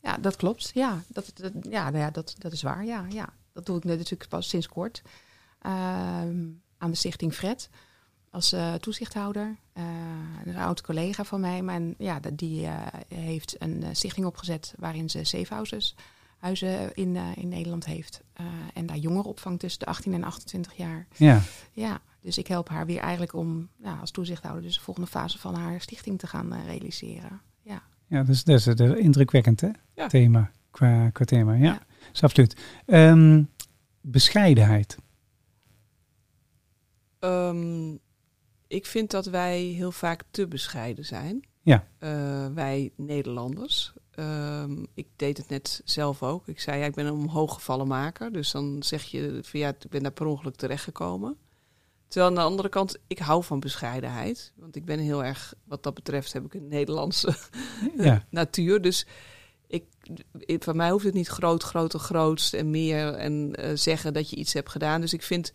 Ja, dat klopt. Ja, dat, dat, ja, nou ja dat, dat is waar. Ja, ja. Dat doe ik natuurlijk pas sinds kort. Ehm, aan de stichting Fred als eh, toezichthouder. Eh, een oud collega van mij. Maar ja, die eh, heeft een stichting opgezet waarin ze safe houses huizen in, eh, in Nederland heeft. Eh, en daar jongeren opvangt tussen de 18 en 28 jaar. Ja. Ja, dus ik help haar weer eigenlijk om ja, als toezichthouder dus de volgende fase van haar stichting te gaan eh, realiseren. Ja. Ja, dus dat is eh, indrukwekkend hè? Ja. Thema, qua, qua thema. Ja, Ja. is absoluut. Ehm, bescheidenheid. Ehm, ik vind dat wij heel vaak te bescheiden zijn. Ja. Eh, wij Nederlanders. Ehm, ik deed het net zelf ook. Ik zei, ja, ik ben een omhooggevallen maker. Dus dan zeg je, van, ja, ik ben daar per ongeluk terechtgekomen. Terwijl aan de andere kant, ik hou van bescheidenheid. Want ik ben heel erg, wat dat betreft, heb ik een Nederlandse [LAUGHS] Ja. [LAUGHS] natuur. Dus ik, ik- van mij hoeft het niet groot, groter, grootst en meer en eh, zeggen dat je iets hebt gedaan. Dus ik vind,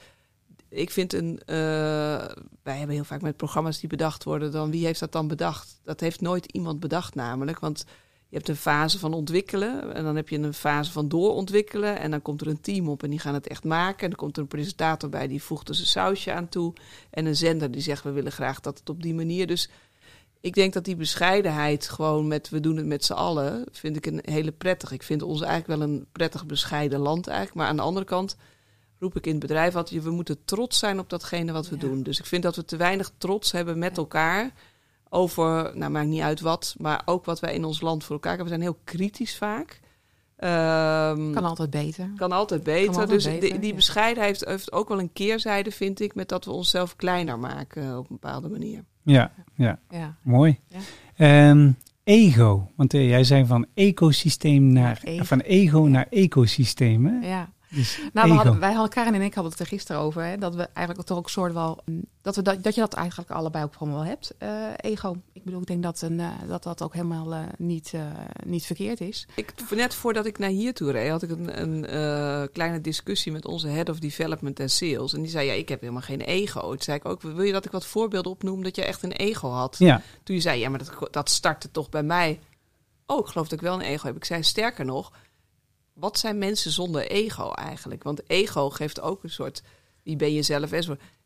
ik vind een. eh, wij hebben heel vaak met programma's die bedacht worden, dan wie heeft dat dan bedacht? Dat heeft nooit iemand bedacht, namelijk. Want je hebt een fase van ontwikkelen en dan heb je een fase van doorontwikkelen. En dan komt er een team op en die gaan het echt maken. En dan komt er een presentator bij die voegt er zijn sausje aan toe. En een zender die zegt we willen graag dat het op die manier. Dus ik denk dat die bescheidenheid gewoon met we doen het met z'n allen, vind ik een hele prettig. Ik vind ons eigenlijk wel een prettig bescheiden land eigenlijk. Maar aan de andere kant roep ik in het bedrijf altijd, we moeten trots zijn op datgene wat we Ja. doen. Dus ik vind dat we te weinig trots hebben met elkaar over, nou maakt niet uit wat, maar ook wat wij in ons land voor elkaar hebben. We zijn heel kritisch vaak. Ehm, Kan altijd beter. kan altijd beter. altijd dus beter, die, die ja. bescheidenheid heeft, ook wel een keerzijde, vind ik, met dat we onszelf kleiner maken op een bepaalde manier. Ja, ja, Ja. mooi. Ja. Ehm, ego. Want eh, jij zei van ecosysteem naar, ego. van ego Ja. naar ecosysteem. Hè? Ja. Dus Nou, we ego. hadden, wij hadden, Karin en ik hadden het er gisteren over. Hè, dat we eigenlijk toch ook soort wel. mm, Dat, we dat, dat je dat eigenlijk allebei ook gewoon wel hebt. eh, ego. Ik bedoel, ik denk dat een, eh, dat, dat ook helemaal eh, niet, eh, niet verkeerd is. Ik, net voordat ik naar hier toe reed, had ik een, een eh, kleine discussie met onze head of development en sales. En die zei, ja, ik heb helemaal geen ego. Toen zei ik ook, wil je dat ik wat voorbeelden opnoem dat je echt een ego had? Ja, Toen je zei, ja, maar dat, dat startte toch bij mij. Oh, ik geloof dat ik wel een ego heb. Ik zei, sterker nog, wat zijn mensen zonder ego eigenlijk? Want ego geeft ook een soort, wie ben je zelf.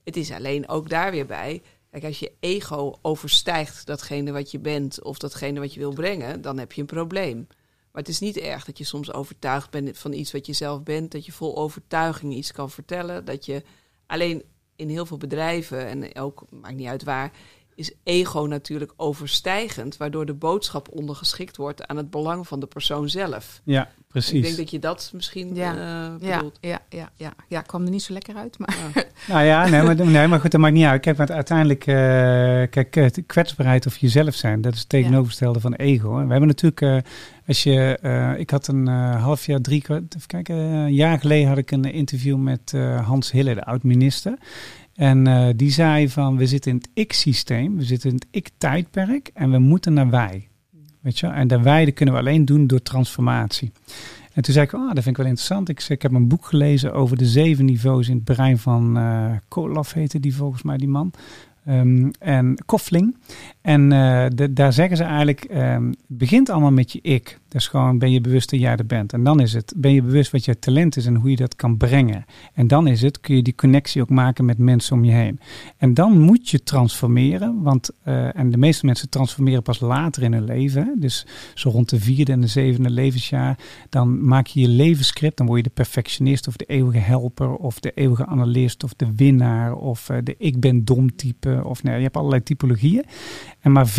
Het is alleen ook daar weer bij. Kijk, als je ego overstijgt datgene wat je bent of datgene wat je wil brengen, dan heb je een probleem. Maar het is niet erg dat je soms overtuigd bent van iets wat je zelf bent, dat je vol overtuiging iets kan vertellen. Dat je alleen in heel veel bedrijven, en ook, maakt niet uit waar, is ego natuurlijk overstijgend, waardoor de boodschap ondergeschikt wordt aan het belang van de persoon zelf. ja precies. Ik denk dat je dat misschien Ja. eh, Ja, bedoelt. ja, ja, ja. ja, ik kwam er niet zo lekker uit. Maar Ja. [LAUGHS] Nou ja, nee maar, nee, maar goed, dat maakt niet uit. Kijk, want uiteindelijk, eh, kijk, eh, de kwetsbaarheid of jezelf zijn, dat is het tegenovergestelde van ego. hè. We hebben natuurlijk, eh, als je, eh, ik had een eh, half jaar, drie kwart, even kijken, een jaar geleden had ik een interview met eh, Hans Hille, de oud-minister. En eh, die zei van, we zitten in het ik-systeem, we zitten in het ik-tijdperk en we moeten naar wij. Weet je, en dat wij dat kunnen we alleen doen door transformatie. En toen zei ik, oh, dat vind ik wel interessant. Ik, ik heb een boek gelezen over de zeven niveaus in het brein van eh Koloff heette die volgens mij, die man. Ehm, en Koffling. En eh, daar zeggen ze eigenlijk, ehm, begint allemaal met je ik. Is gewoon, ben je bewust dat jij er bent. En dan is het, ben je bewust wat je talent is en hoe je dat kan brengen. En dan is het, kun je die connectie ook maken met mensen om je heen. En dan moet je transformeren, want, eh, en de meeste mensen transformeren pas later in hun leven. Dus zo rond de vierde en de zevende levensjaar, dan maak je je levensscript. Dan word je de perfectionist of de eeuwige helper of de eeuwige analist of de winnaar of eh, de ik ben dom type. Of nee, je hebt allerlei typologieën. En maar 14%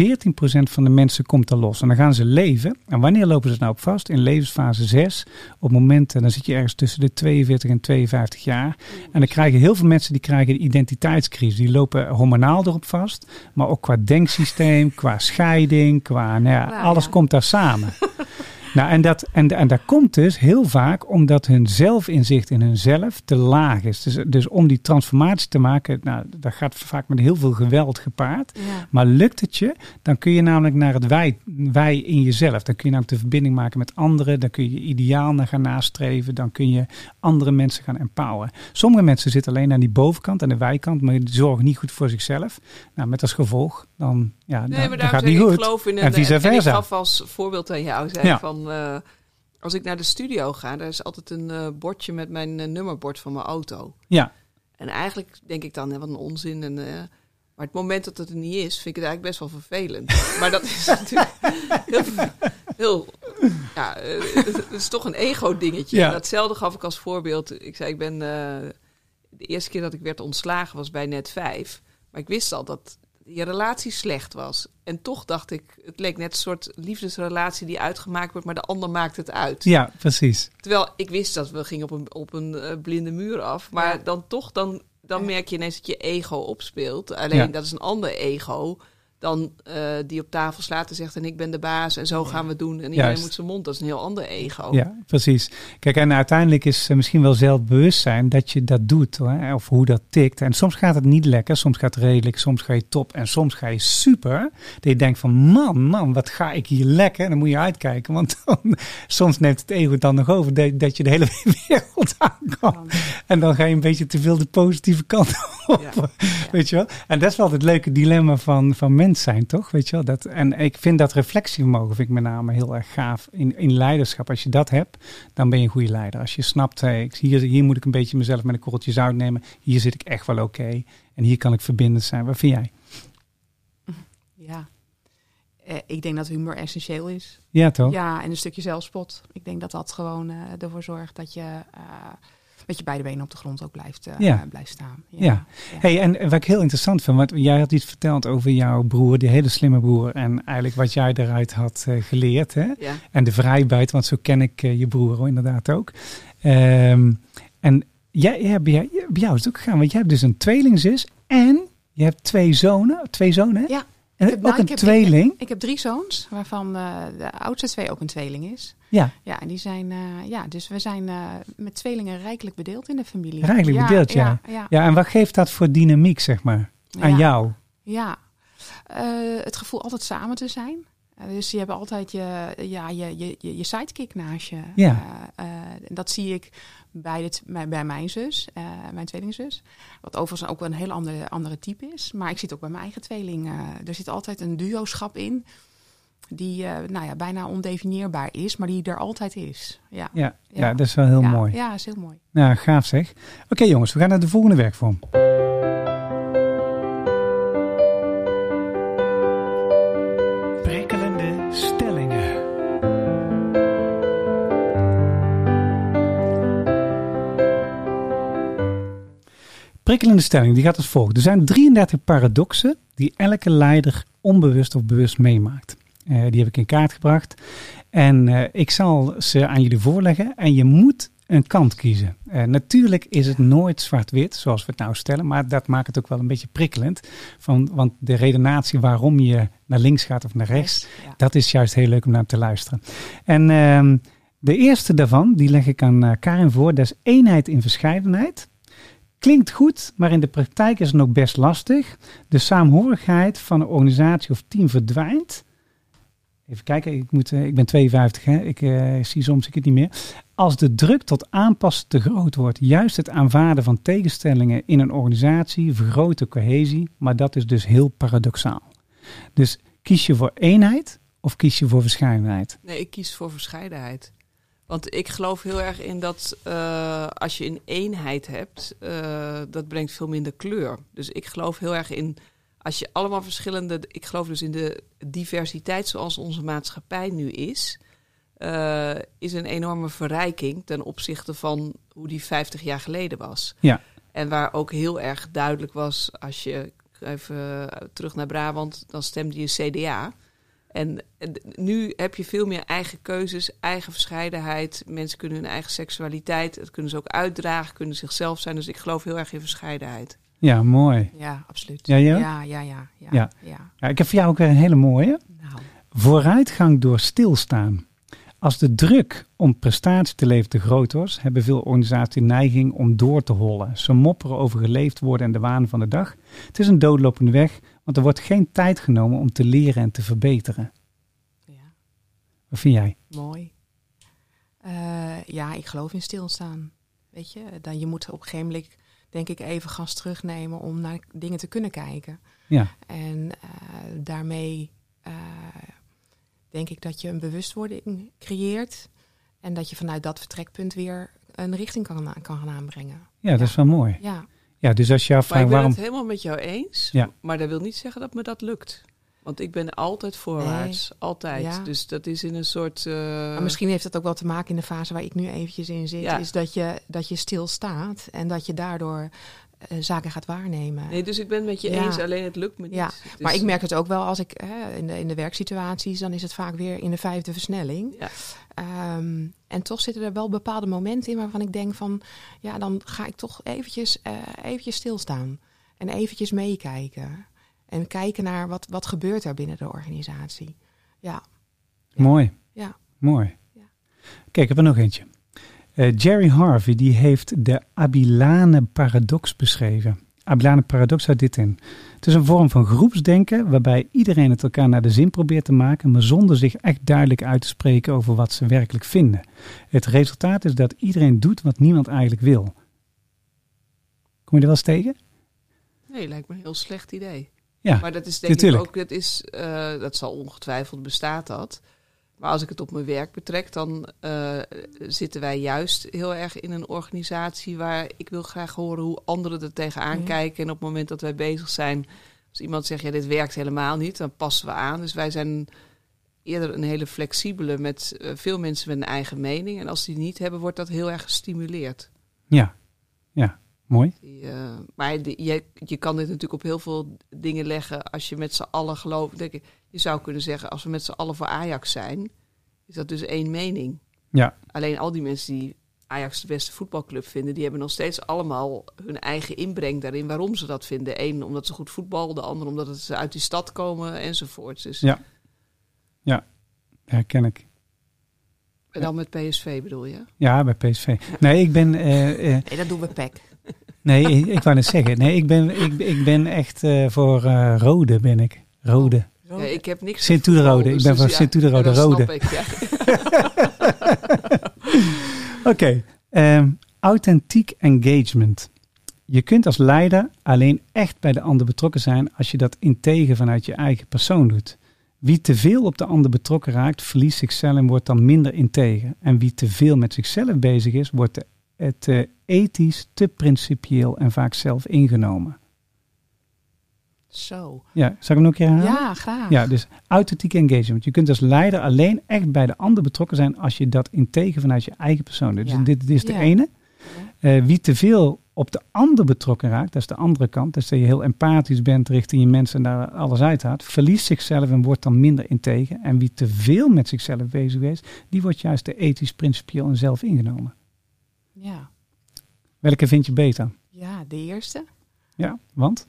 van de mensen komt er los. En dan gaan ze leven. En wanneer lopen ze nou op vast? In levensfase 6. Op momenten, dan zit je ergens tussen de 42 en 52 jaar. En dan krijgen heel veel mensen die krijgen een identiteitscrisis. Die lopen hormonaal erop vast. Maar ook qua denksysteem, qua scheiding, qua nou ja, alles ja. komt daar samen. [LAUGHS] Nou, en, dat, en, en dat komt dus heel vaak omdat hun zelfinzicht in hunzelf te laag is. Dus, dus om die transformatie te maken, nou, dat gaat vaak met heel veel geweld gepaard. ja. Maar lukt het je, dan kun je namelijk naar het wij, wij in jezelf. Dan kun je namelijk de verbinding maken met anderen. Dan kun je je ideaal naar gaan nastreven. Dan kun je andere mensen gaan empoweren. Sommige mensen zitten alleen aan die bovenkant, aan de wijkant, maar die zorgen niet goed voor zichzelf. Nou, met als gevolg, dan, ja, Nee, maar gaat niet ik, ik goed. geloof in een... En vice ik versa. gaf als voorbeeld aan jou, zei Ja. van... eh, als ik naar de studio ga, daar is altijd een eh, bordje met mijn eh, nummerbord van mijn auto. Ja, En eigenlijk denk ik dan, hè, wat een onzin. En, maar het moment dat het er niet is, vind ik het eigenlijk best wel vervelend. [LAUGHS] maar dat is natuurlijk heel... heel ja, het, is toch een ego-dingetje. Ja. En Datzelfde gaf ik als voorbeeld. Ik zei, ik ben... de eerste keer dat ik werd ontslagen was bij net vijf. Maar ik wist al dat je relatie slecht was. En toch dacht ik, het leek net een soort liefdesrelatie die uitgemaakt wordt, maar de ander maakt het uit. ja, precies. Terwijl ik wist dat we gingen op een, op een eh, blinde muur af. Maar Ja. dan toch, dan, dan merk je ineens dat je ego opspeelt. Alleen Ja. dat is een ander ego dan eh, die op tafel slaat en zegt en ik ben de baas en zo gaan we het doen. En iedereen Juist. moet zijn mond. Dat is een heel ander ego. Ja, precies. Kijk, en uiteindelijk is eh, misschien wel zelfbewustzijn dat je dat doet, hoor, of hoe dat tikt. En soms gaat het niet lekker, soms gaat het redelijk, soms ga je top en soms ga je super. Dat je denkt van, man, man, wat ga ik hier lekker? Dan moet je uitkijken, want [LAUGHS] dan, soms neemt het ego dan nog over dat, dat je de hele [LAUGHS] wereld aankomt. En dan ga je een beetje te veel de positieve kant op. Ja. [LAUGHS] Weet je wel? En dat is wel het leuke dilemma van, van zijn, toch? Weet je wel? Dat, en ik vind dat reflectievermogen vind ik met name heel erg gaaf in, in leiderschap. Als je dat hebt, dan ben je een goede leider. Als je snapt, hey, hier, hier moet ik een beetje mezelf met een korreltje zout nemen. Hier zit ik echt wel oké. En hier kan ik verbindend zijn. Wat vind jij? ja. Eh, ik denk dat humor essentieel is. Ja, toch? Ja, en een stukje zelfspot. Ik denk dat dat gewoon eh, ervoor zorgt dat je eh, met je beide benen op de grond ook blijft, Ja. blijft staan. Ja. Hey, en wat ik heel interessant vind, want jij had iets verteld over jouw broer, die hele slimme broer. En eigenlijk wat jij eruit had eh, geleerd. Hè? Ja. En de vrijbuit, want zo ken ik je broer hoor, inderdaad ook. Ehm, en jij, ja, bij, jou, bij jou is het ook gegaan, want jij hebt dus een tweelingzus en je hebt twee zonen. Twee zonen, hè? Ja. En heb- ook nou, een ik heb- tweeling? Ik heb drie zoons, waarvan eh, de oudste twee ook een tweeling is. Ja, Ja, en die zijn, eh, ja, dus we zijn eh, met tweelingen rijkelijk bedeeld in de familie. Rijkelijk bedeeld, ja. Ja, ja, ja. En wat geeft dat voor dynamiek, zeg maar, aan Ja. jou? Ja, het gevoel altijd samen te zijn. Dus je hebt altijd je, ja, je, je, je, sidekick naast je. Ja. Dat zie ik bij, de, t- bij, bij mijn zus, eh, mijn tweelingzus. Wat overigens ook wel een heel andere, andere type is. Maar ik zie het ook bij mijn eigen tweeling. eh, er zit altijd een duo-schap in. Die eh, nou ja, bijna ondefinieerbaar is, maar die er altijd is. Ja, Ja, ja. Ja. dat is wel heel ja, mooi. Ja, is heel mooi. Nou, gaaf zeg. Oké jongens, we gaan naar de volgende werkvorm. Prikkelende stelling, die gaat als volgt. Er zijn 33 paradoxen die elke leider onbewust of bewust meemaakt. Eh, die heb ik in kaart gebracht. En eh, ik zal ze aan jullie voorleggen. En je moet een kant kiezen. Eh, natuurlijk is het nooit zwart-wit, zoals we het nou stellen. Maar dat maakt het ook wel een beetje prikkelend. Van, want de redenatie waarom je naar links gaat of naar rechts, Ja. dat is juist heel leuk om naar te luisteren. En ehm, de eerste daarvan, die leg ik aan Karin voor. Dat is eenheid in verscheidenheid. Klinkt goed, maar in de praktijk is het nog best lastig. De saamhorigheid van een organisatie of team verdwijnt. Even kijken, ik, moet, eh, ik ben 52, hè? ik eh, zie soms ik het niet meer. Als de druk tot aanpassen te groot wordt, juist het aanvaarden van tegenstellingen in een organisatie vergroot de cohesie, maar dat is dus heel paradoxaal. Dus kies je voor eenheid of kies je voor verscheidenheid? Nee, ik kies voor verscheidenheid. Want ik geloof heel erg in dat eh, als je een eenheid hebt, eh, dat brengt veel minder kleur. Dus ik geloof heel erg in, als je allemaal verschillende, ik geloof dus in de diversiteit zoals onze maatschappij nu is, eh, is een enorme verrijking ten opzichte van hoe die 50 jaar geleden was. Ja. En waar ook heel erg duidelijk was, als je even terug naar Brabant, dan stemde je CDA. En nu heb je veel meer eigen keuzes, eigen verscheidenheid. Mensen kunnen hun eigen seksualiteit, dat kunnen ze ook uitdragen, kunnen zichzelf zijn. Dus ik geloof heel erg in verscheidenheid. Ja, mooi. Ja, absoluut. Ja, ja, ja, ja, Ja. ja. Ja, ik heb voor jou ook weer een hele mooie. Nou, Vooruitgang door stilstaan. Als de druk om prestatie te leveren te groot was, hebben veel organisaties de neiging om door te hollen. Ze mopperen over geleefd worden en de waan van de dag. Het is een doodlopende weg, want er wordt geen tijd genomen om te leren en te verbeteren. ja. Wat vind jij? Mooi. Eh, ja, ik geloof in stilstaan. Weet je, dan je moet op een gegeven moment, denk ik, even gas terugnemen om naar dingen te kunnen kijken. Ja, En eh, daarmee eh, denk ik dat je een bewustwording creëert. En dat je vanuit dat vertrekpunt weer een richting kan, kan gaan aanbrengen. ja dat is wel mooi. Ja, Ja, dus als je Maar afvraagt ik ben waarom... het helemaal met jou eens. Ja. Maar dat wil niet zeggen dat me dat lukt. Want ik ben altijd voorwaarts. Altijd. Ja. Dus dat is in een soort... eh, maar misschien heeft dat ook wel te maken in de fase waar ik nu eventjes in zit. Ja. Is dat je, dat je stilstaat en dat je daardoor eh, zaken gaat waarnemen. Nee, dus ik ben het met je Ja. eens, alleen het lukt me niet. Ja, Maar ik merk het ook wel als ik hè, in, de, in de werksituaties, dan is het vaak weer in de vijfde versnelling. Ja. Ehm, en toch zitten er wel bepaalde momenten in waarvan ik denk van, ja, dan ga ik toch eventjes, eh, eventjes stilstaan. En eventjes meekijken. En kijken naar wat, wat gebeurt er binnen de organisatie. Ja, Mooi. Ja. Mooi. Ja. Kijk, ik heb er nog eentje. Eh, Jerry Harvey die heeft de Abilane paradox beschreven. Abilane paradox houdt dit in. Het is een vorm van groepsdenken waarbij iedereen het elkaar naar de zin probeert te maken, maar zonder zich echt duidelijk uit te spreken over wat ze werkelijk vinden. Het resultaat is dat iedereen doet wat niemand eigenlijk wil. Kom je er wel eens tegen? Nee, lijkt me een heel slecht idee. Ja, Maar dat is denk natuurlijk. ik ook, dat, is, eh, dat zal ongetwijfeld bestaat dat. Maar als ik het op mijn werk betrek, dan eh, zitten wij juist heel erg in een organisatie waar ik wil graag horen hoe anderen er tegenaan Ja. kijken. En op het moment dat wij bezig zijn, als iemand zegt, ja, dit werkt helemaal niet, dan passen we aan. Dus wij zijn eerder een hele flexibele met eh, veel mensen met een eigen mening. En als die niet hebben, wordt dat heel erg gestimuleerd. ja, ja, mooi. Die, eh, maar je, je kan dit natuurlijk op heel veel dingen leggen als je met z'n allen gelooft. Denk ik, je zou kunnen zeggen, als we met z'n allen voor Ajax zijn, is dat dus één mening. Ja. Alleen al die mensen die Ajax de beste voetbalclub vinden, die hebben nog steeds allemaal hun eigen inbreng daarin waarom ze dat vinden. Eén omdat ze goed voetbal, de ander omdat ze uit die stad komen enzovoort. Dus, Ja. Ja, herken ik. En dan met PSV bedoel je? Ja, bij PSV. Nee, ik ben... eh, eh, Nee, dat doen we pek. nee, ik, ik wou net zeggen. Nee, ik ben, ik, ik ben echt eh, voor eh, rode, ben ik. Rode. Ja, ik heb niks Sint Toederode. Ik ben van ja, Sint Toederode, rode. ja. [LAUGHS] Oké, ehm, authentiek engagement. Je kunt als leider alleen echt bij de ander betrokken zijn als je dat integer vanuit je eigen persoon doet. Wie te veel op de ander betrokken raakt, verliest zichzelf en wordt dan minder integer. En wie te veel met zichzelf bezig is, wordt te, eh, te ethisch, te principieel en vaak zelf ingenomen. Zo. Ja, zal ik hem nog een keer herhalen? Ja, graag. Ja, dus authentiek engagement. Je kunt als leider alleen echt bij de ander betrokken zijn als je dat integer vanuit je eigen persoon doet. Ja. Dus dit, dit is de Ja. ene. Eh, wie te veel op de ander betrokken raakt, dat is de andere kant. Dus dat je heel empathisch bent richting je mensen en daar alles uithaalt, verliest zichzelf en wordt dan minder integer. En wie te veel met zichzelf bezig is, die wordt juist de ethisch, principieel en zelf ingenomen. Ja. Welke vind je beter? ja, de eerste. Ja, want?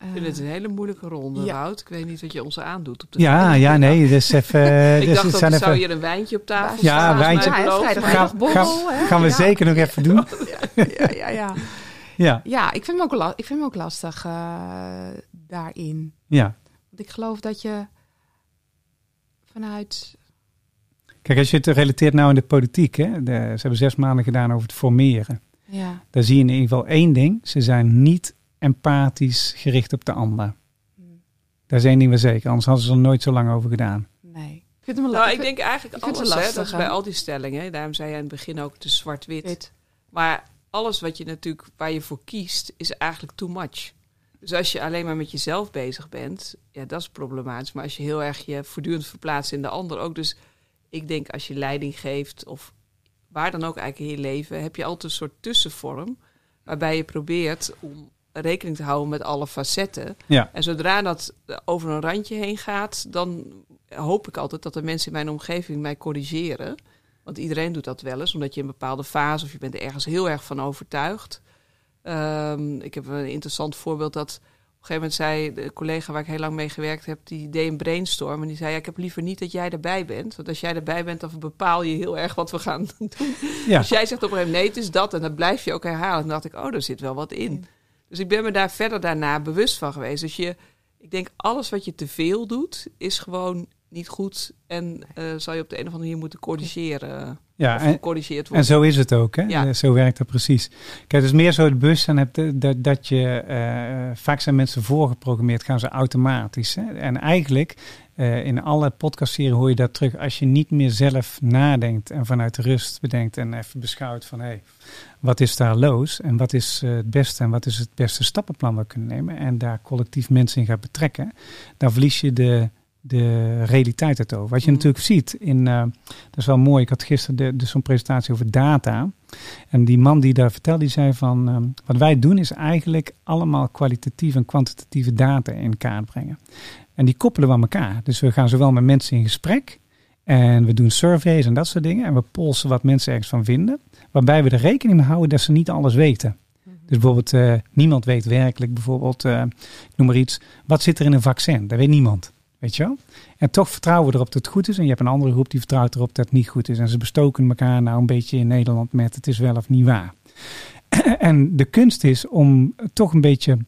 Ik vind het een hele moeilijke ronde, Ja. Wout. Ik weet niet wat je ons aandoet op de Ja, ja, nee, dus even... [LAUGHS] eh, Ik dus dacht dat zijn er zou even- hier een wijntje op tafel Ja, staan. wijntje. Ja, maar- Gaan, borrel, gaan, hè? gaan we Ja. zeker nog even doen. [LAUGHS] Ja, ja, ja. Ja, Ja, ik vind hem ook, la- ik vind hem ook lastig eh, daarin. ja. Want ik geloof dat je vanuit... Kijk, als je het relateert nou in de politiek, hè, de, ze hebben zes maanden gedaan over het formeren. Ja, Daar zie je in ieder geval één ding. Ze zijn niet empathisch gericht op de ander. Is één ding wel zeker, anders hadden ze er nooit zo lang over gedaan. nee. Ik vind hem Nou, ik denk eigenlijk ik vind alles, het hè, lastig, dat is bij al die stellingen. Daarom zei je in het begin ook, het is zwart-wit. Wit. Maar alles wat je natuurlijk, waar je voor kiest, is eigenlijk too much. Dus als je alleen maar met jezelf bezig bent, ja, dat is problematisch. Maar als je heel erg je voortdurend verplaatst in de ander ook. Dus ik denk als je leiding geeft, of waar dan ook eigenlijk in je leven, heb je altijd een soort tussenvorm. Waarbij je probeert om rekening te houden met alle facetten. Ja, En zodra dat over een randje heen gaat, dan hoop ik altijd dat de mensen in mijn omgeving mij corrigeren. Want iedereen doet dat wel eens, omdat je in een bepaalde fase of je bent er ergens heel erg van overtuigd. Ehm, ik heb een interessant voorbeeld dat op een gegeven moment zei de collega waar ik heel lang mee gewerkt heb, die deed een brainstorm en die zei: ja, Ik heb liever niet dat jij erbij bent. Want als jij erbij bent, dan bepaal je heel erg wat we gaan [LAUGHS] doen. ja. Als jij zegt op een gegeven moment: nee, het is dat, en dat blijf je ook herhalen. Dan dacht ik: Oh, daar zit wel wat in. Dus ik ben me daar verder daarna bewust van geweest. Dus je, ik denk, alles wat je te veel doet, is gewoon niet goed. En eh, zal je op de een of andere manier moeten corrigeren. ja en, gecorrigeerd en worden. zo is het ook. Hè? Ja. Zo werkt dat precies. Kijk, het is meer zo het bewustzijn hebt eh, dat, dat je... eh, vaak zijn mensen voorgeprogrammeerd, gaan ze automatisch. Hè? En eigenlijk, eh, in alle podcastseries hoor je dat terug. Als je niet meer zelf nadenkt en vanuit de rust bedenkt... en even beschouwt van... Hey, wat is daar los en wat is eh, het beste en wat is het beste stappenplan wat we kunnen nemen en daar collectief mensen in gaat betrekken, dan verlies je de, de realiteit het over. Wat je Mm. natuurlijk ziet in, eh, dat is wel mooi, ik had gisteren de, de, zo'n presentatie over data en die man die daar vertelde, die zei van, eh, wat wij doen is eigenlijk allemaal kwalitatieve en kwantitatieve data in kaart brengen. En die koppelen we aan elkaar. Dus we gaan zowel met mensen in gesprek en we doen surveys en dat soort dingen. En we polsen wat mensen ergens van vinden. Waarbij we er rekening mee houden dat ze niet alles weten. Dus bijvoorbeeld, eh, niemand weet werkelijk bijvoorbeeld, ik noem maar iets, wat zit er in een vaccin? Dat weet niemand. Weet je wel? En toch vertrouwen we erop dat het goed is. En je hebt een andere groep die vertrouwt erop dat het niet goed is. En ze bestoken elkaar nou een beetje in Nederland met het is wel of niet waar. [CLEARS THROAT] En de kunst is om toch een beetje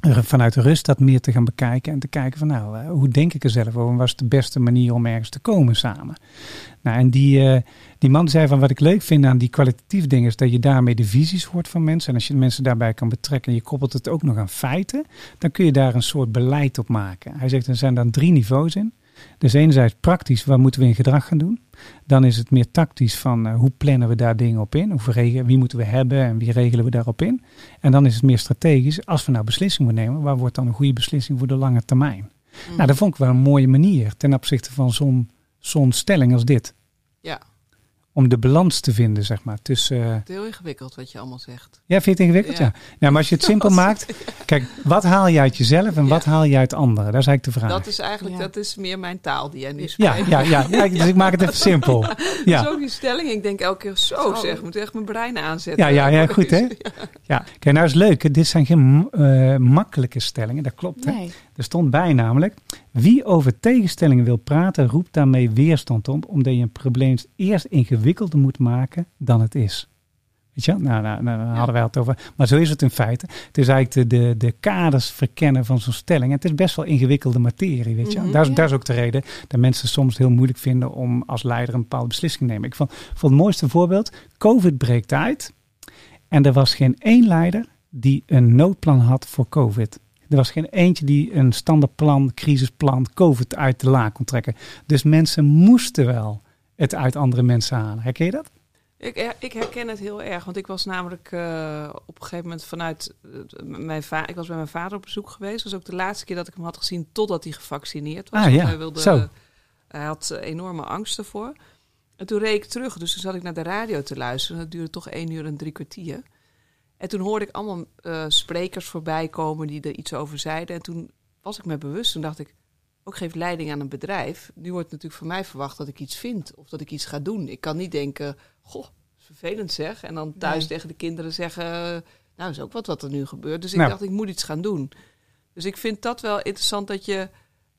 vanuit de rust dat meer te gaan bekijken. En te kijken van nou, eh, hoe denk ik er zelf over? En wat is de beste manier om ergens te komen samen? Nou, en die, eh, die man zei van wat ik leuk vind aan die kwalitatieve dingen is dat je daarmee de visies hoort van mensen. En als je mensen daarbij kan betrekken en je koppelt het ook nog aan feiten, dan kun je daar een soort beleid op maken. Hij zegt er zijn dan drie niveaus in. Dus enerzijds praktisch, wat moeten we in gedrag gaan doen? Dan is het meer tactisch van uh, hoe plannen we daar dingen op in? Hoe regelen, wie moeten we hebben en wie regelen we daarop in? En dan is het meer strategisch, als we nou beslissingen moeten nemen, waar wordt dan een goede beslissing voor de lange termijn? Mm. Nou, dat vond ik wel een mooie manier ten opzichte van zo'n zo'n stelling als dit. Ja. Om de balans te vinden, zeg maar. Tussen, uh... Heel ingewikkeld wat je allemaal zegt. Ja, vind je het ingewikkeld? Ja. ja. Nou, maar als je het [LAUGHS] simpel maakt, kijk, wat haal je uit jezelf en wat haal je uit anderen? Dat is eigenlijk de vraag. Dat is eigenlijk, dat is meer mijn taal die jij nu spreekt. Ja, ja, ja, dus ik maak het even simpel. [LAUGHS] Ja. Zo die stelling, ik denk elke keer zo, zeg, ik moet echt mijn brein aanzetten. Ja, ja, ja goed hè? [LAUGHS] Ja. Kijk, nou is leuk, dit zijn geen uh, makkelijke stellingen, dat klopt hè? Nee. Er stond bij namelijk, wie over tegenstellingen wil praten, roept daarmee weerstand op, omdat je een probleem eerst ingewikkelder moet maken dan het is. Weet je, nou, nou, nou daar hadden wij het over. Maar zo is het in feite. Het is eigenlijk de, de, de kaders verkennen van zo'n stelling. En het is best wel ingewikkelde materie, weet je. Mm daar, is, daar is ook de reden dat mensen soms heel moeilijk vinden om als leider een bepaalde beslissing te nemen. Ik vond, vond het mooiste voorbeeld, COVID breekt uit. En er was geen één leider die een noodplan had voor COVID. Er was geen eentje die een standaardplan, crisisplan, COVID uit de la kon trekken. Dus mensen moesten wel het uit andere mensen halen. Herken je dat? Ik, ik herken het heel erg, want ik was namelijk uh, op een gegeven moment vanuit uh, mijn vader. Ik was bij mijn vader op bezoek geweest. Dat was ook de laatste keer dat ik hem had gezien totdat hij gevaccineerd was. Ah, ja. hij, wilde, Zo. hij had uh, enorme angst ervoor. En toen reed ik terug, dus toen zat ik naar de radio te luisteren. Dat duurde toch één uur en drie kwartier. En toen hoorde ik allemaal uh, sprekers voorbij komen die er iets over zeiden. En toen was ik me bewust. Toen dacht ik, ook geef leiding aan een bedrijf. Nu wordt natuurlijk van mij verwacht dat ik iets vind of dat ik iets ga doen. Ik kan niet denken, goh, vervelend zeg. En dan thuis nee. tegen de kinderen zeggen, nou is ook wat wat er nu gebeurt. Dus ik nou. dacht, ik moet iets gaan doen. Dus ik vind dat wel interessant dat je...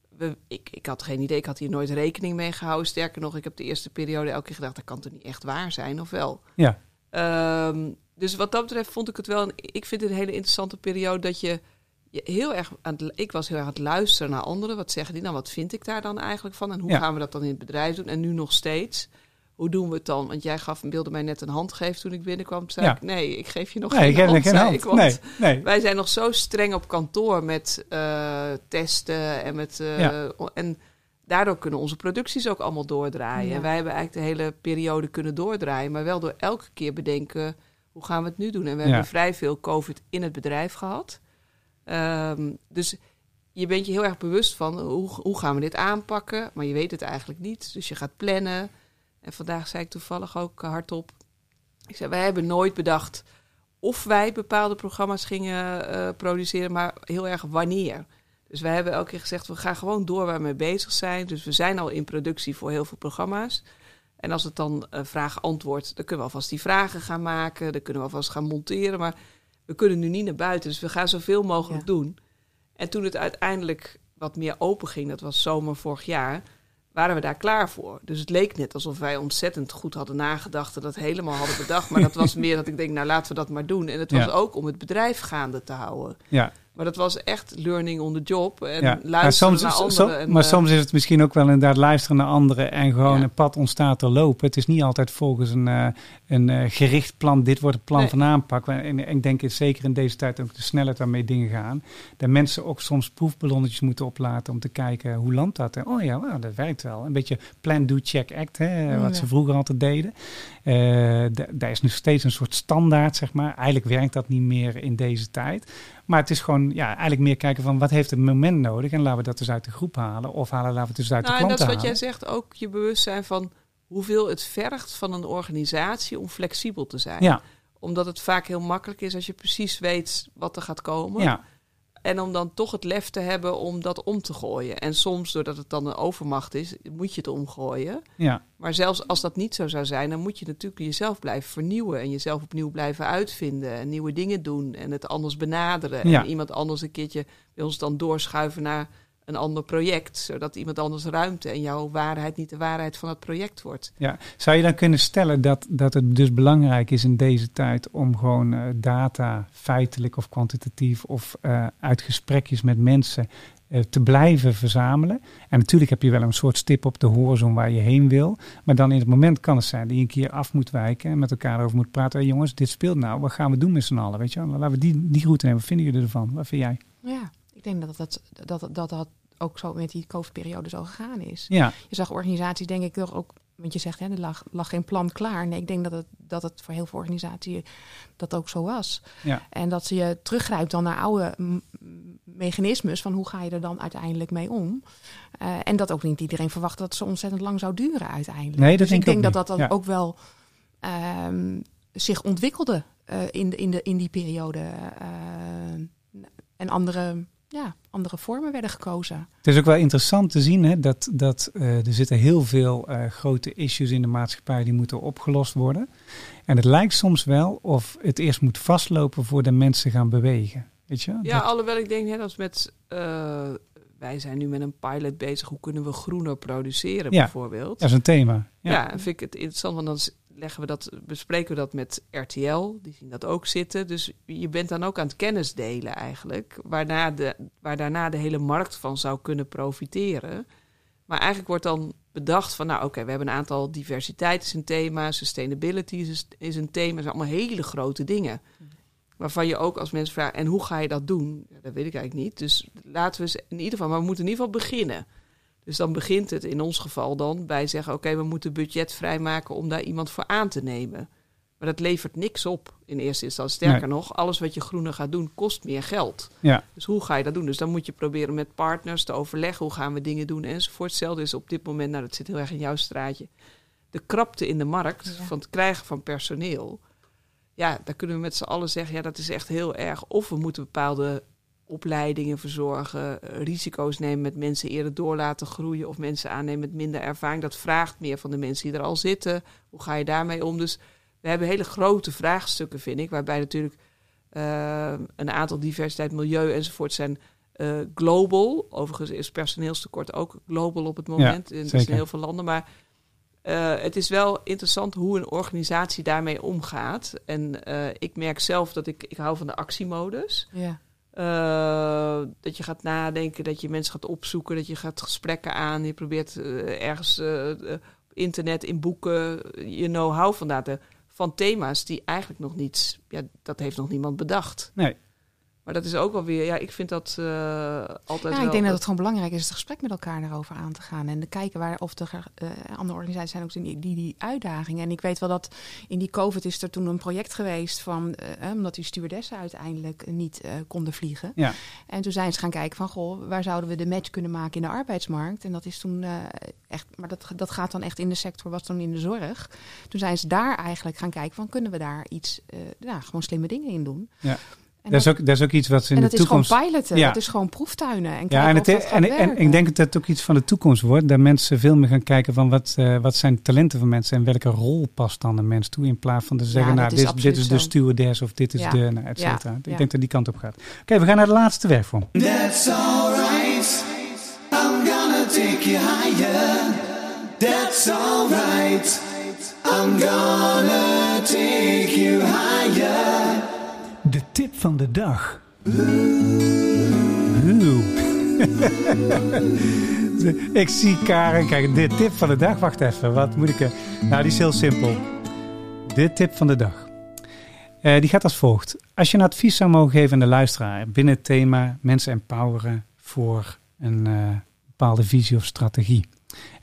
We, ik, ik had geen idee, ik had hier nooit rekening mee gehouden. Sterker nog, ik heb de eerste periode elke keer gedacht, dat kan toch niet echt waar zijn, of wel? Ja. Um, dus wat dat betreft vond ik het wel. Een, ik vind het een hele interessante periode dat je, je heel erg aan het, ik was heel erg aan het luisteren naar anderen. Wat zeggen die nou? Wat vind ik daar dan eigenlijk van? En hoe ja. gaan we dat dan in het bedrijf doen? En nu nog steeds. Hoe doen we het dan? Want jij gaf wilde mij net een hand geven toen ik binnenkwam. Zei ja. ik, nee, ik geef je nog nee, geen, hand, geen hand. Ik, nee, nee. Wij zijn nog zo streng op kantoor met uh, testen en met... Uh, ja. en daardoor kunnen onze producties ook allemaal doordraaien. En wij hebben eigenlijk de hele periode kunnen doordraaien. Maar wel door elke keer bedenken hoe gaan we het nu doen? En we ja. hebben vrij veel COVID in het bedrijf gehad. Um, dus je bent je heel erg bewust van hoe, hoe gaan we dit aanpakken, maar je weet het eigenlijk niet. Dus je gaat plannen. En vandaag zei ik toevallig ook hardop. Ik zei, wij hebben nooit bedacht of wij bepaalde programma's gingen uh, produceren, maar heel erg wanneer. Dus wij hebben elke keer gezegd, we gaan gewoon door waar we mee bezig zijn. Dus we zijn al in productie voor heel veel programma's. En als het dan uh, vraag-antwoord, dan kunnen we alvast die vragen gaan maken. Dan kunnen we alvast gaan monteren. Maar we kunnen nu niet naar buiten. Dus we gaan zoveel mogelijk ja. doen. En toen het uiteindelijk wat meer open ging, dat was zomer vorig jaar, waren we daar klaar voor. Dus het leek net alsof wij ontzettend goed hadden nagedacht en dat helemaal hadden bedacht. Maar dat was [LAUGHS] meer dat ik denk, nou laten we dat maar doen. En het was ja. ook om het bedrijf gaande te houden. Ja. Maar dat was echt learning on the job. En ja. luisteren soms, naar anderen. En, maar uh, soms is het misschien ook wel inderdaad luisteren naar anderen en gewoon ja. een pad ontstaat te lopen. Het is niet altijd volgens een, uh, een uh, gericht plan. Dit wordt het plan nee. van aanpak. En, en, ik denk zeker in deze tijd ook de snelheid waarmee dingen gaan. Dat mensen ook soms proefballonnetjes moeten oplaten om te kijken hoe landt dat. En, oh ja, well, dat werkt wel. Een beetje plan, do, check, act. Hè, wat ja. ze vroeger altijd deden. daar is nu steeds een soort standaard, zeg maar. Eigenlijk werkt dat niet meer in deze tijd. Maar het is gewoon ja, eigenlijk meer kijken van wat heeft het moment nodig en laten we dat dus uit de groep halen of halen laten we het dus uit nou, de klant halen. En dat is wat jij zegt, ook je bewustzijn van hoeveel het vergt van een organisatie om flexibel te zijn. Ja. Omdat het vaak heel makkelijk is als je precies weet wat er gaat komen. Ja. En om dan toch het lef te hebben om dat om te gooien. En soms, doordat het dan een overmacht is, moet je het omgooien. Ja. Maar zelfs als dat niet zo zou zijn, dan moet je natuurlijk jezelf blijven vernieuwen. En jezelf opnieuw blijven uitvinden. En nieuwe dingen doen. En het anders benaderen. Ja. En iemand anders een keertje bij ons dan doorschuiven naar een ander project. Zodat iemand anders ruimte en jouw waarheid niet de waarheid van het project wordt. Ja. Zou je dan kunnen stellen dat, dat het dus belangrijk is in deze tijd om gewoon uh, data, feitelijk of kwantitatief, of uh, uit gesprekjes met mensen uh, te blijven verzamelen? En natuurlijk heb je wel een soort stip op de horizon waar je heen wil. Maar dan in het moment kan het zijn dat je een keer af moet wijken en met elkaar over moet praten. Hey jongens, dit speelt nou, wat gaan we doen met z'n allen? Weet je, laten we die, die route nemen. Wat vinden jullie ervan? Wat vind jij? Ja, ik denk dat dat, dat, dat, dat ook zo met die COVID-periode zo gegaan is. Ja. Je zag organisaties, denk ik, toch ook. Want je zegt, hè, er lag, lag geen plan klaar. Nee, ik denk dat het, dat het voor heel veel organisaties dat ook zo was. Ja. En dat ze je teruggrijpt dan naar oude mechanismes van hoe ga je er dan uiteindelijk mee om. Uh, en dat ook niet iedereen verwacht dat ze ontzettend lang zou duren uiteindelijk. Nee, dat dus denk ik denk dat dat dan Ja. ook wel ehm, zich ontwikkelde eh, in, de, in, de, in die periode. eh, en andere, ja, andere vormen werden gekozen. Het is ook wel interessant te zien hè, dat, dat eh, er zitten heel veel eh, grote issues in de maatschappij die moeten opgelost worden. En het lijkt soms wel of het eerst moet vastlopen voordat mensen gaan bewegen. Weet je? Ja, Dat- alhoewel ik denk net als met... eh, wij zijn nu met een pilot bezig. Hoe kunnen we groener produceren Ja. bijvoorbeeld? dat is een thema. Ja, Ja. vind ik het interessant, want dan leggen we dat, bespreken we dat met RTL. Die zien dat ook zitten. Dus je bent dan ook aan het kennis delen eigenlijk. Waarna de, waar daarna de hele markt van zou kunnen profiteren. Maar eigenlijk wordt dan bedacht van, nou oké, we hebben een aantal diversiteit is een thema, sustainability is, een thema. Dat zijn allemaal hele grote dingen. Waarvan je ook als mensen vraagt, en hoe ga je dat doen? Dat weet ik eigenlijk niet. Dus laten we in ieder geval, maar we moeten in ieder geval beginnen. Dus dan begint het in ons geval dan bij zeggen: oké, we moeten budget vrijmaken om daar iemand voor aan te nemen. Maar dat levert niks op in eerste instantie. Sterker Nee. nog, alles wat je groener gaat doen kost meer geld. Ja. Dus hoe ga je dat doen? Dus dan moet je proberen met partners te overleggen hoe gaan we dingen doen enzovoort. Hetzelfde is op dit moment, nou dat zit heel erg in jouw straatje, de krapte in de markt Ja. van het krijgen van personeel. Ja, daar kunnen we met z'n allen zeggen, ja dat is echt heel erg. Of we moeten bepaalde opleidingen verzorgen, eh, risico's nemen met mensen eerder door laten groeien of mensen aannemen met minder ervaring. Dat vraagt meer van de mensen die er al zitten. Hoe ga je daarmee om? Dus we hebben hele grote vraagstukken, vind ik, waarbij natuurlijk eh, een aantal diversiteit, milieu enzovoort zijn eh, global. Overigens is personeelstekort ook global op het moment. in, dus in heel veel landen. Maar eh, het is wel interessant hoe een organisatie daarmee omgaat. En eh, ik merk zelf dat ik, ik hou van de actiemodus. Ja. Eh, dat je gaat nadenken, dat je mensen gaat opzoeken, dat je gaat gesprekken aan. Je probeert eh, ergens eh, op internet, in boeken, je know-how vandaan te... Van thema's die eigenlijk nog niets... Ja, dat heeft nog niemand bedacht. Nee. Maar dat is ook wel weer... Ja, ik vind dat eh, altijd Ja, wel... ik denk dat het gewoon belangrijk is het gesprek met elkaar daarover aan te gaan. En te kijken waar of er eh, andere organisaties zijn ook die, die, die uitdagingen. En ik weet wel dat in die COVID is er toen een project geweest van eh, omdat die stewardessen uiteindelijk niet eh, konden vliegen. Ja. En toen zijn ze gaan kijken van goh, waar zouden we de match kunnen maken in de arbeidsmarkt? En dat is toen eh, echt, maar dat, dat gaat dan echt in de sector, was dan in de zorg. Toen zijn ze daar eigenlijk gaan kijken van kunnen we daar iets, eh ja, gewoon slimme dingen in doen. Ja. En Dat is, ook, dat is ook iets wat ze in en de dat is toekomst... gewoon piloten. Ja. Dat is gewoon proeftuinen. En Ja, kijken en, of het, dat gaat en, en, werken. ik denk dat het ook iets van de toekomst wordt. Dat mensen veel meer gaan kijken van wat, eh, wat zijn de talenten van mensen en welke rol past dan een mens toe. In plaats van te zeggen, nou, is dit, dit is de stewardess of dit is Ja. de, nou, et cetera. Ja, Ik ja. denk dat die kant op gaat. Oké, we gaan naar de laatste werkvorm. That's alright. I'm gonna take you higher. That's alright. I'm gonna take you higher. Van de dag. [LAUGHS] Ik zie Karen. Kijk, de tip van de dag. Wacht even, wat moet ik er... Nou, die is heel simpel. De tip van de dag. Eh, die gaat als volgt. Als je een advies zou mogen geven aan de luisteraar binnen het thema mensen empoweren voor een eh, bepaalde visie of strategie.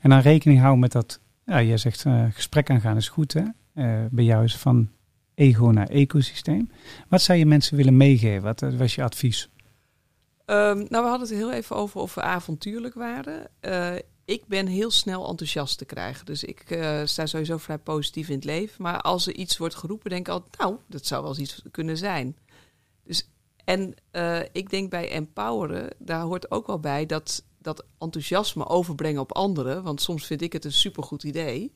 En dan rekening houden met dat, ja, je zegt eh, gesprek aangaan is goed hè. Eh, bij jou is van ego naar ecosysteem. Wat zou je mensen willen meegeven? Wat eh, was je advies? Ehm, nou, we hadden het heel even over of we avontuurlijk waren. Eh, ik ben heel snel enthousiast te krijgen. Dus ik eh, sta sowieso vrij positief in het leven. Maar als er iets wordt geroepen, denk ik altijd, nou, dat zou wel eens iets kunnen zijn. Dus, en ik denk bij empoweren, daar hoort ook wel bij dat, dat enthousiasme overbrengen op anderen. Want soms vind ik het een supergoed idee.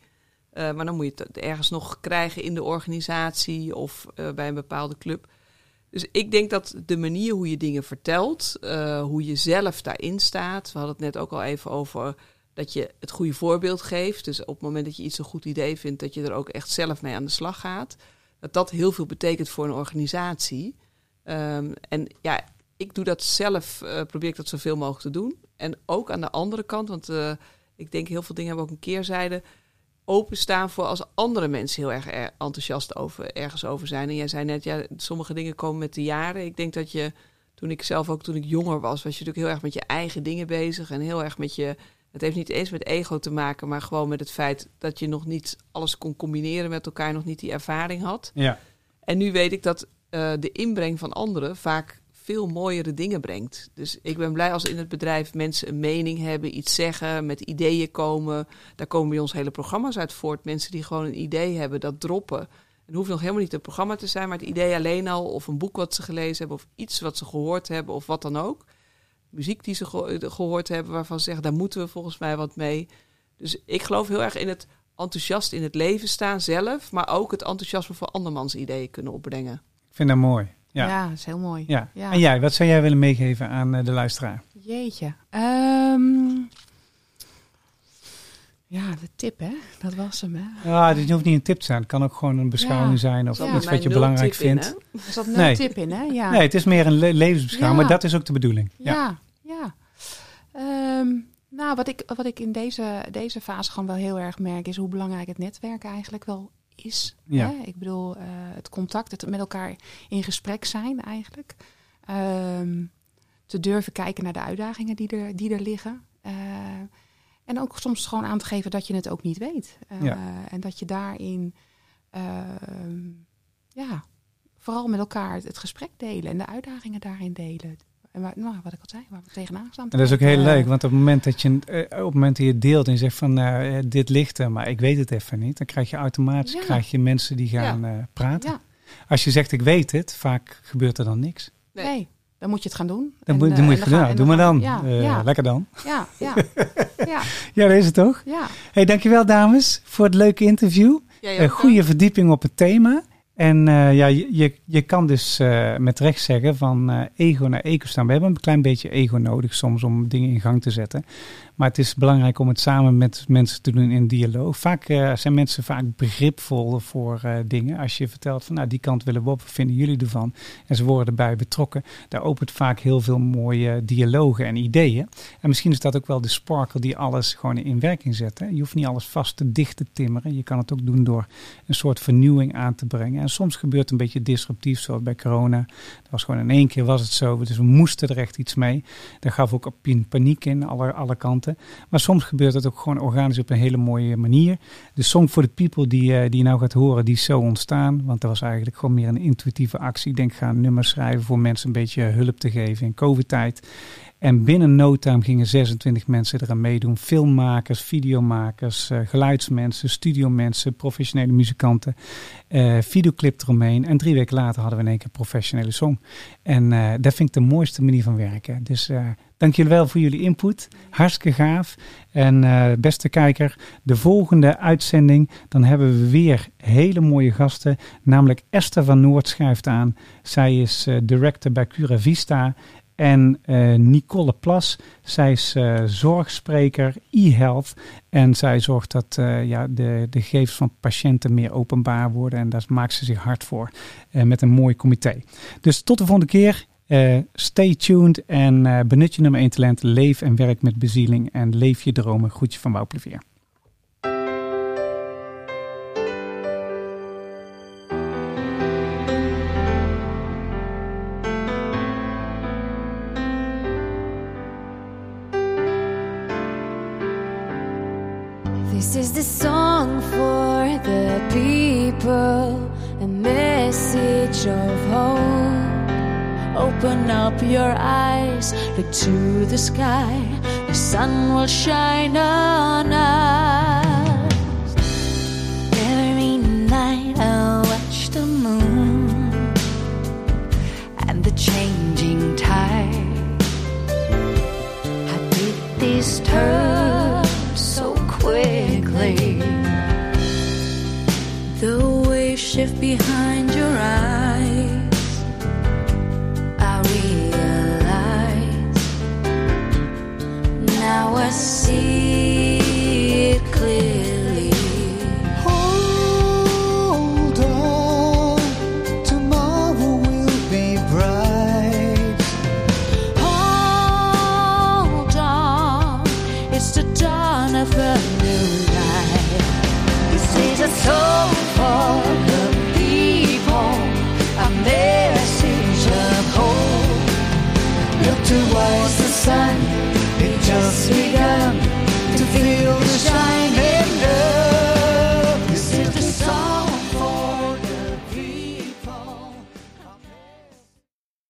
Eh, maar dan moet je het ergens nog krijgen in de organisatie of eh, bij een bepaalde club. Dus ik denk dat de manier hoe je dingen vertelt, eh, hoe je zelf daarin staat. We hadden het net ook al even over dat je het goede voorbeeld geeft. Dus op het moment dat je iets een goed idee vindt, dat je er ook echt zelf mee aan de slag gaat. Dat dat heel veel betekent voor een organisatie. Ehm, en ja, ik doe dat zelf, probeer ik dat zoveel mogelijk te doen. En ook aan de andere kant, want ik denk heel veel dingen hebben ook een keerzijde openstaan voor als andere mensen heel erg er- enthousiast over, ergens over zijn. En jij zei net, ja, sommige dingen komen met de jaren. Ik denk dat je, toen ik zelf ook, toen ik jonger was, was je natuurlijk heel erg met je eigen dingen bezig. En heel erg met je, het heeft niet eens met ego te maken, maar gewoon met het feit dat je nog niet alles kon combineren met elkaar, nog niet die ervaring had. Ja. En nu weet ik dat eh, de inbreng van anderen vaak veel mooiere dingen brengt. Dus ik ben blij als in het bedrijf mensen een mening hebben, iets zeggen, met ideeën komen. Daar komen bij ons hele programma's uit voort. Mensen die gewoon een idee hebben, dat droppen. Het hoeft nog helemaal niet een programma te zijn, maar het idee alleen al, of een boek wat ze gelezen hebben, of iets wat ze gehoord hebben, of wat dan ook. Muziek die ze ge- gehoord hebben, waarvan ze zeggen, daar moeten we volgens mij wat mee. Dus ik geloof heel erg in het enthousiast in het leven staan zelf, maar ook het enthousiasme voor andermans ideeën kunnen opbrengen. Ik vind dat mooi. Ja, Ja. dat is heel mooi. ja. Ja. En jij, wat zou jij willen meegeven aan eh, de luisteraar? Jeetje. Ehm, ja, de tip, hè? Dat was hem, hè? Ja, dit hoeft niet een tip te zijn. Het kan ook gewoon een beschouwing Ja. zijn of Ja. iets wat je belangrijk in, vindt. Er zat een Nee. tip in, hè? Ja. Nee, het is meer een le- levensbeschouwing, Ja. maar dat is ook de bedoeling. Ja. Ja, ja. Ehm, nou, wat ik, wat ik in deze, deze fase gewoon wel heel erg merk, is hoe belangrijk het netwerk eigenlijk wel is. Ja. Hè? Ik bedoel, eh, het contact, het met elkaar in gesprek zijn eigenlijk. Ehm, te durven kijken naar de uitdagingen die er, die er liggen. Eh, en ook soms gewoon aan te geven dat je het ook niet weet. Eh, Ja. En dat je daarin, ehm, ja, vooral met elkaar het, het gesprek delen en de uitdagingen daarin delen. En waar, nou, wat ik al zei, waar we tegenaan staan. En dat is ook heel Eh, leuk, want op het moment dat je, eh, op het moment dat je het deelt en je zegt van eh, dit ligt er, maar ik weet het even niet, dan krijg je automatisch Ja. krijg je mensen die gaan eh, praten. Ja, Als je zegt ik weet het, vaak gebeurt er dan niks. Nee. nee. dan moet je het gaan doen. Dan, En, moet, dan moet en je gaan- van, nou, en doe maar dan. Eh, Ja, ja, Lekker dan. ja, ja, [LAUGHS] ja, Ja, dat is het toch? ja. Hey, dankjewel dames voor het leuke interview. Ook, goede verdieping op het thema. En eh, ja, je, je, kan dus eh, met recht zeggen van eh, ego naar eco staan. We hebben een klein beetje ego nodig soms om dingen in gang te zetten. Maar het is belangrijk om het samen met mensen te doen in dialoog. Vaak eh, zijn mensen vaak begripvol voor eh, dingen. Als je vertelt van nou die kant willen we op, wat vinden jullie ervan? En ze worden erbij betrokken. Daar opent vaak heel veel mooie dialogen en ideeën. En misschien is dat ook wel de sparkle die alles gewoon in werking zet. Hè? Je hoeft niet alles vast te dicht te timmeren. Je kan het ook doen door een soort vernieuwing aan te brengen. En soms gebeurt een beetje disruptief, zoals bij corona. Dat was gewoon in één keer was het zo. Dus we moesten er echt iets mee. Daar gaf ook paniek in, alle, alle kanten. Maar soms gebeurt het ook gewoon organisch op een hele mooie manier. De Song for the People die, eh, die je nou gaat horen, die is zo ontstaan. Want dat was eigenlijk gewoon meer een intuïtieve actie. Ik denk, ga een nummer schrijven voor mensen een beetje hulp te geven in covid-tijd. En binnen no gingen 26 mensen eraan meedoen. Filmmakers, videomakers, eh, geluidsmensen, studiomensen, professionele muzikanten. eh, videoclip eromheen. En drie weken later hadden we in één keer een professionele song. En eh, dat vind ik de mooiste manier van werken. Dus eh, dank jullie wel voor jullie input. Hartstikke gaaf. En beste kijker, de volgende uitzending, dan hebben we weer hele mooie gasten. Namelijk Esther van Noord schrijft aan. Zij is director bij Cura Vista. En eh, Nicole Plas, zij is eh, zorgspreker e-health. En zij zorgt dat eh, ja, de, de gegevens van patiënten meer openbaar worden. En daar maakt ze zich hard voor met een mooi comité. Dus tot de volgende keer. Stay tuned en benut je nummer 1 talent. Leef en werk met bezieling en leef je dromen. Groetje van Wouw Plevier. Your eyes, look to the sky, the sun will shine on us. Every night I watch the moon and the changing tide. How did this turn so quickly? The waves shift behind